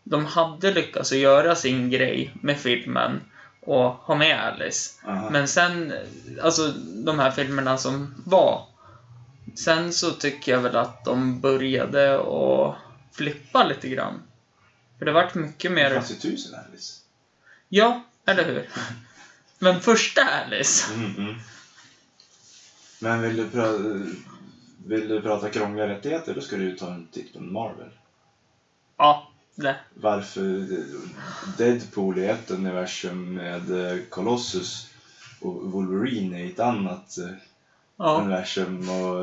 De hade lyckats att göra sin grej med filmen och ha med Alice. Aha. Men sen, alltså de här filmerna som var. Sen så tycker jag väl att de började att flippa lite grann. För det vart mycket Det mer... fanns ju tusen Alice. Ja, eller hur? Men första Alice. Mm, mm. Men vill du, pra- vill du prata krångliga rättigheter då ska du ju ta en titt på Marvel. Ja, det. Varför Deadpool är ett universum med eh, Colossus och Wolverine i ett annat eh, Ja, universum och,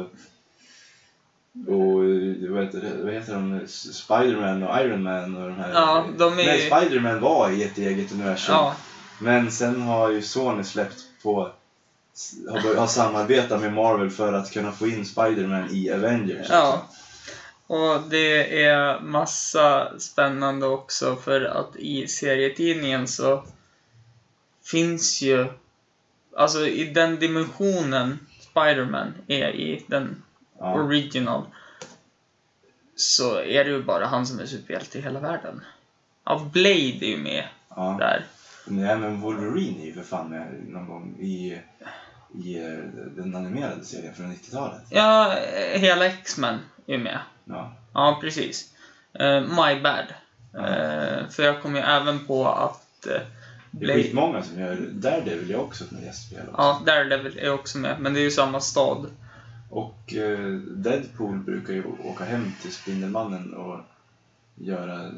och eh, vad heter, vad heter de? Spiderman och Iron Man och de här. Ja, de är Nej, Spiderman var i ett eget universum. ja, Men sen har ju Sony släppt på har, har samarbetat med Marvel för att kunna få in Spiderman i Avengers. ja. Och det är massa spännande också för att i serietidningen så finns ju, alltså i den dimensionen Spiderman är i den Ja. original så är det ju bara han som är superhjälte i hela världen. Ja, Blade är ju med Ja. där. Nej men Wolverine är ju för fan med någon gång i, i eh, den animerade serien från 90-talet. Ja, hela X-Men är ju med. Ja. Ja, precis. Eh, my bad. Eh, för jag kom ju även på att uh, Det är Blade... skitmånga som gör Daredevil är också ett gästspel också. Ja, Daredevil är också med, men det är ju samma stad. Och eh, Deadpool brukar ju åka hem till Spindelmannen och göra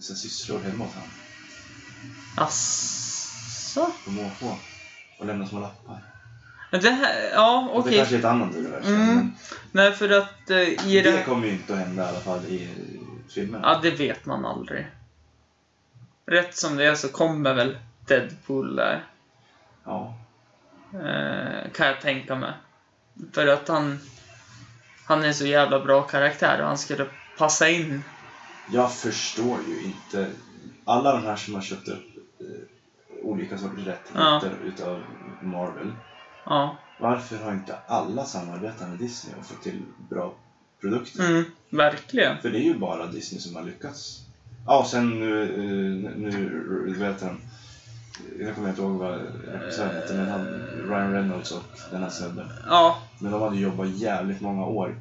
sina sysslor hemma hos honom. Asså? På måfå. Och lämna små lappar. Det här, ja Och okej. Det kanske är ett annat universum. Mm. men Nej, för att eh, i det... Det kommer ju inte att hända i alla fall i filmen. Ja, det vet man aldrig. Rätt som det är så kommer väl Deadpool där. Ja. Eh, kan jag tänka mig. För att han... Han är så jävla bra karaktär och han skulle passa in. Jag förstår ju inte. Alla de här som har köpt upp eh, olika sorters rättigheter utav Marvel. Ja. Varför har inte alla samarbetat med Disney och fått till bra produkter? Mm, verkligen. För det är ju bara Disney som har lyckats. Ja, och sen nu, eh, nu vet han, jag kommer inte ihåg vad regissören hette, men han, Ryan Reynolds och den här snubben. Ja, Men de hade jobbat jävligt många år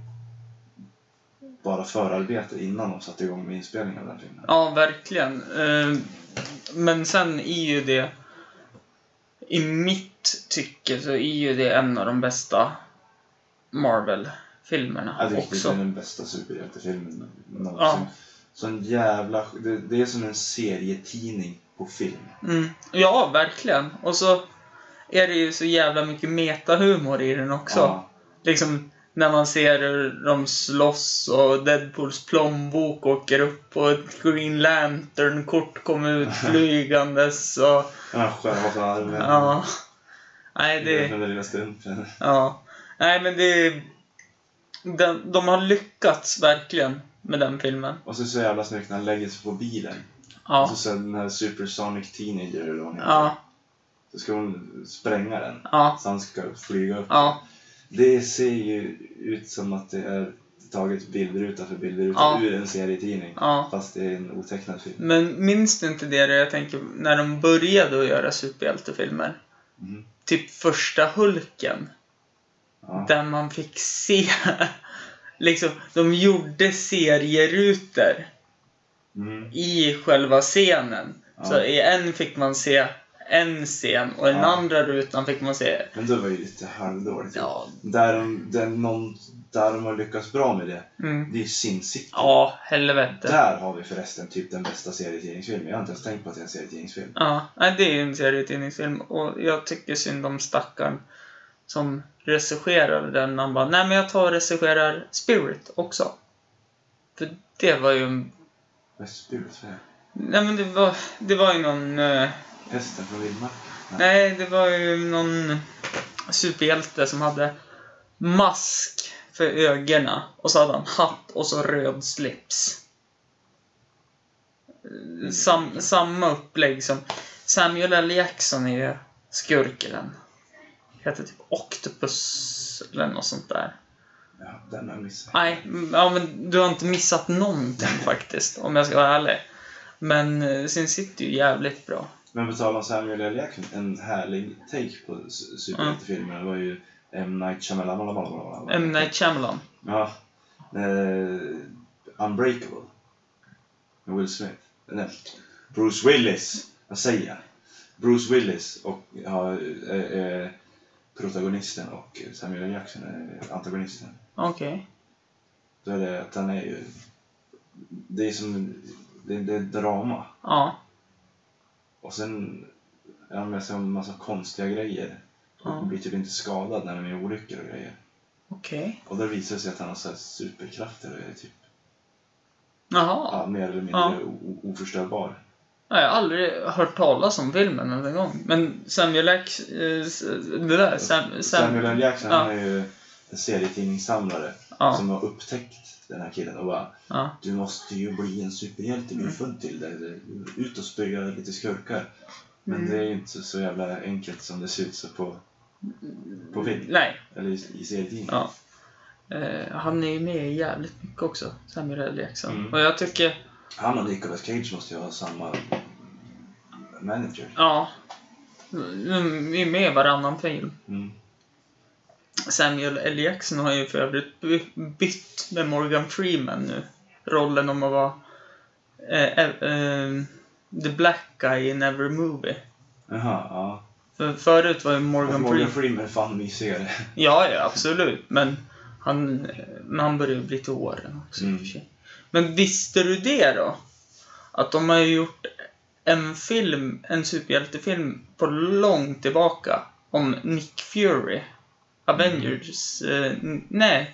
bara förarbete innan de satte igång med inspelningen av den filmen. ja verkligen. Eh, men sen är ju det... I mitt tycke så är ju det en av de bästa Marvel-filmerna Jag tycker det också. är den bästa superhjältefilmen någonsin. Ja. Sån jävla... Det, det är som en serietidning på film. Mm. Ja, verkligen. Och så är det ju så jävla mycket metahumor i den också. Ja. Liksom när man ser hur de slåss och Deadpools plånbok åker upp och ett Green Lantern-kort kommer ut flygandes och... Den här sköna armen. Ja. Nej, det... Den lilla stumpen. Ja. Nej, men det... Den, de har lyckats verkligen med den filmen. Och så så jävla snyggt när han lägger sig på bilen. Och Ja. så sen den här Supersonic Teenager eller vad hon heter. Ja. Så ska hon spränga den. Ja. Så han ska flyga upp. Ja. Det ser ju ut som att det är taget bildruta för bildruta Ja. ur en serietidning. Ja. Fast det är en otecknad film. Men minns du inte det jag tänker när de började att göra superhjältefilmer? Mhm. Typ första Hulken. Ja. Där man fick se, liksom, de gjorde serierutor Mm. i själva scenen. Så i en fick man se en scen och den Ja. andra rutan fick man se... Men då var ju lite halvdåligt. Ja. Där, de, där, någon, där de har lyckats bra med det, Mm. det är Sin City. Ja, helvete. Där har vi förresten typ den bästa serietidningsfilmen. Jag har inte ens tänkt på att det är en serietidningsfilm. Ja, nej, det är ju en serietidningsfilm och jag tycker synd om stackaren som regisserade den. Han bara, nej men jag tar och regisserar Spirit också. För det var ju en... Vad är Spirit för? Nej men det var, det var ju någon... eh, Hästen från vildmarken? nej, det var ju någon superhjälte som hade mask för ögonen och så hade han hatt och så röd slips. Sam, samma upplägg som Samuel L. Jackson är ju skurken. Heter typ Octopus eller något sånt där. Ja, den har jag missat. Nej, ja, men du har inte missat någonting faktiskt, om jag ska vara ärlig. Men eh, Sin City är ju jävligt bra. Men på tal om Samuel L. Jackson, en härlig take på s- superhjältefilmerna var ju M. Night Shyamalan. M. Night Shyamalan. Ja. Eh, Unbreakable. Med Will Smith. Nej, Bruce Willis. Vad säger jag? Bruce Willis och ja, eh, eh, protagonisten och Samuel. Jackson är antagonisten. Okej. Då är det att han är ju... Det är som... Det, det är drama. Ja. Och sen är han med sig om en massa konstiga grejer. Och Ja. blir typ inte skadad när de gör olyckor och grejer. Okej. Och då visar det sig att han har så här superkrafter och är typ Jaha. ja, mer eller mindre Ja. oförstörbar. Nej, Jag har aldrig hört talas om filmen en gång. Men Samuel X... eh, Det där, Sam, Sam, Samuel L. Jackson ja. han är ju en serietidningssamlare Ja. som har upptäckt den här killen och bara Ja. Du måste ju bli en superhjälte, du är född till det. Ut och spöa lite skurkar. Men Mm. det är ju inte så, jävla enkelt som det ser ut så på, på film. Nej. Eller i, i serietidning. Ja. Eh, han är ju med jävligt mycket också, Samuel. Jackson. Mm. Och jag tycker, Han och Nicolas Cage måste ju ha samma manager. ja. De är med varannan film. Mm. Samuel L. Jackson har ju för övrigt by- bytt med Morgan Freeman nu. Rollen om att vara eh, eh, eh, the black guy in every movie. Jaha, ja. För förut var ju Morgan, Morgan Freeman... Är fan mysigare. Ja, ja, absolut. Men han, men han börjar ju bli till åren också och för sig. Men visste du det då? Att de har gjort en film, en superhjältefilm på långt tillbaka om Nick Fury. Avengers, eh, nej.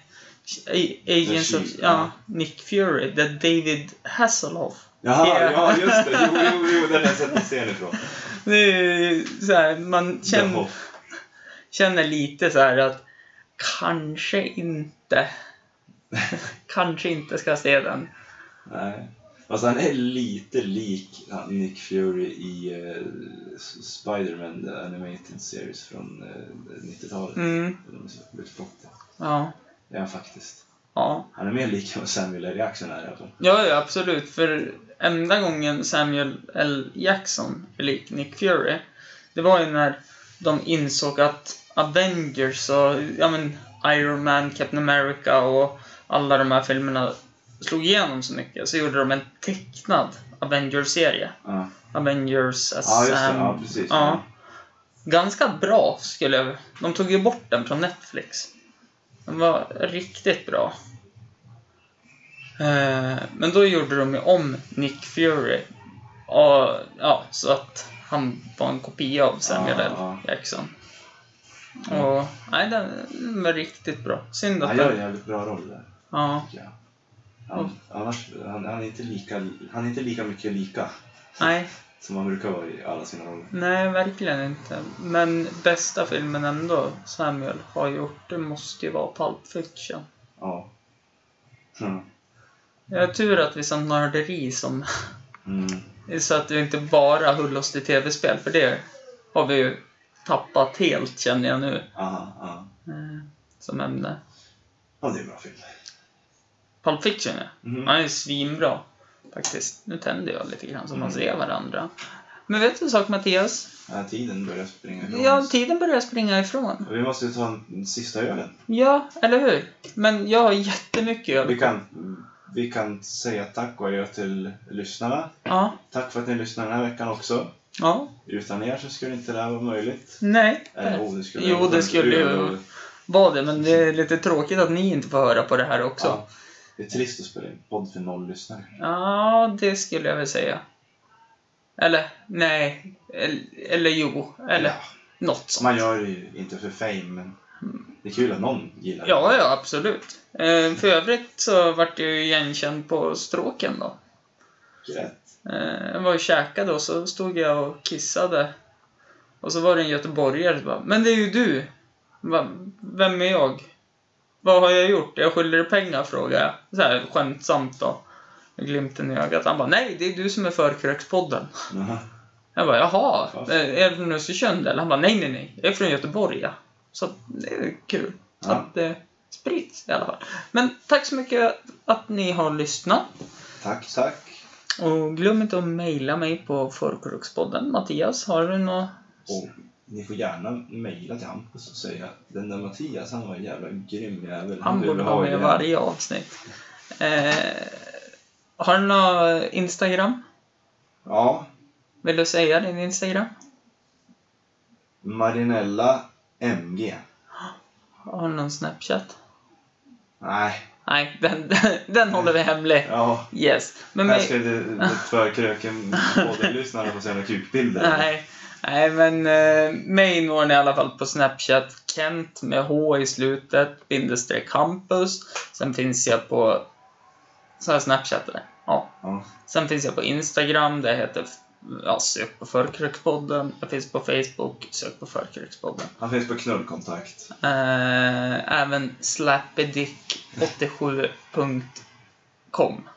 Agents of, ja. Nick Fury, där David Hasselhoff. Jaha, Ja. ja just det. Jo, jo, jo, den har jag sett en scen ifrån. Det är så här, man känner, känner lite så här att kanske inte, kanske inte ska se den. Nej. Fast han är lite lik Nick Fury i uh, Spider-Man, the animated series från uh, 90-talet. Mm, De ja, Det är han faktiskt. ja. Han är mer lik Samuel L. Jackson är i alla fall. Ja, ja, absolut. För enda gången Samuel L. Jackson är lik Nick Fury, det var ju när de insåg att Avengers och ja, men, Iron Man, Captain America och alla de här filmerna slog igenom så mycket. Så gjorde de en tecknad Avengers-serie. Ja, Avengers as ja just det. Ja, precis. Ja. Ganska bra skulle jag... De tog ju bort den från Netflix. Den var riktigt bra. Eh, men då gjorde de ju om Nick Fury. Och, ja, så att han var en kopia av Samuel L. ja. Jackson. Och, nej, den var riktigt bra. Synd att Han gör en jävligt bra roll där, Ja, Han, annars, han, han, är inte lika, han är inte lika mycket lika nej, som han brukar vara i alla sina roller. nej, verkligen inte. Men bästa filmen ändå Samuel har gjort, det måste ju vara Pulp Fiction. Ja. Mm. Jag har tur att vi som nörderi som... Mm. Så att du inte bara höll oss till tv-spel, för det har vi ju tappat helt känner jag nu. Aha, aha. eh, Som ämne. Ja, det är en bra film. Pulp Fiction ja. Mhm. Han är svinbra. Faktiskt. Nu tänder jag lite grann så man Mm. ser varandra. Men vet du en sak Mattias? Ja, tiden börjar springa ifrån Ja, oss. tiden börjar springa ifrån. Vi måste ju ta en sista ölen. Ja, eller hur? Men jag har jättemycket öl. Vi kan, vi kan säga tack och adjö till lyssnarna. Ja, Tack för att ni lyssnade den här veckan också. ja. Utan er så skulle inte det här vara möjligt. Nej. Eller, oh, det skulle Jo, det skulle ju vara det, men det är lite tråkigt att ni inte får höra på det här också. Ja, det är trist att spela in podd för noll lyssnare. Ja, det skulle jag väl säga. Eller, nej. Eller, eller jo. Eller Ja, något sånt. man gör det ju inte för fame, men det är kul att någon gillar det. Ja, ja, absolut. Eh, för övrigt så vart jag ju igenkänd på stråken då. Rätt. Eh, jag var och käkade och så stod jag och kissade. Och så var det en göteborgare som bara, Men det är ju du! Vem är jag? Vad har jag gjort? Jag skyller dig pengar, frågade jag. Så här skämtsamt då. Med glimten i ögat. Han bara, nej, det är du som är Förkrökspodden. Jaha. Jag bara, jaha, Fast. är du från Östersund eller? Han bara, nej, nej, nej, jag är från Göteborg, ja. Så det är kul Ja. att det sprids i alla fall. Men tack så mycket att ni har lyssnat. Tack, tack. Och glöm inte att mejla mig på Förkrökspodden. Mattias, har du något? Och ni får gärna mejla till Hampus och säga den där Mattias, han var en jävla grym jävel. Han borde vara ha med i igen." varje avsnitt. Eh, har du något Instagram? Ja, Vill du säga din Instagram? Marinella MG. Har du någon Snapchat? Nej, Nej, den, den håller vi hemlig. ja. Yes. Men Här ska det, det förkröken poddlyssnarna få se några kukbilder. Nej, nej men eh, ni i alla fall på Snapchat. Kent med H i slutet, bindestreck Hampus. Sen finns jag på... Så här Snapchat där. Ja. Ja. Sen finns jag på Instagram, det heter... Ja, sök på Förkrökspodden. Jag finns på Facebook, sök på Förkrökspodden. Han finns på knullkontakt. Eh, även slappedick87.com.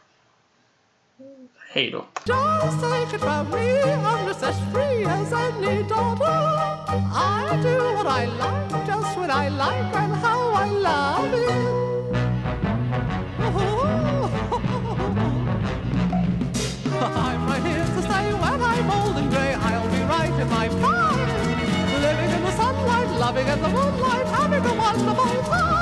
Hej då. Just take it from me, I'm just as free as any daughter. I do what I like, just what I like and how I love it. I'm right here to stay when I'm old and grey. I'll be right in my prime. Living in the sunlight, loving in the moonlight, having a wonderful time.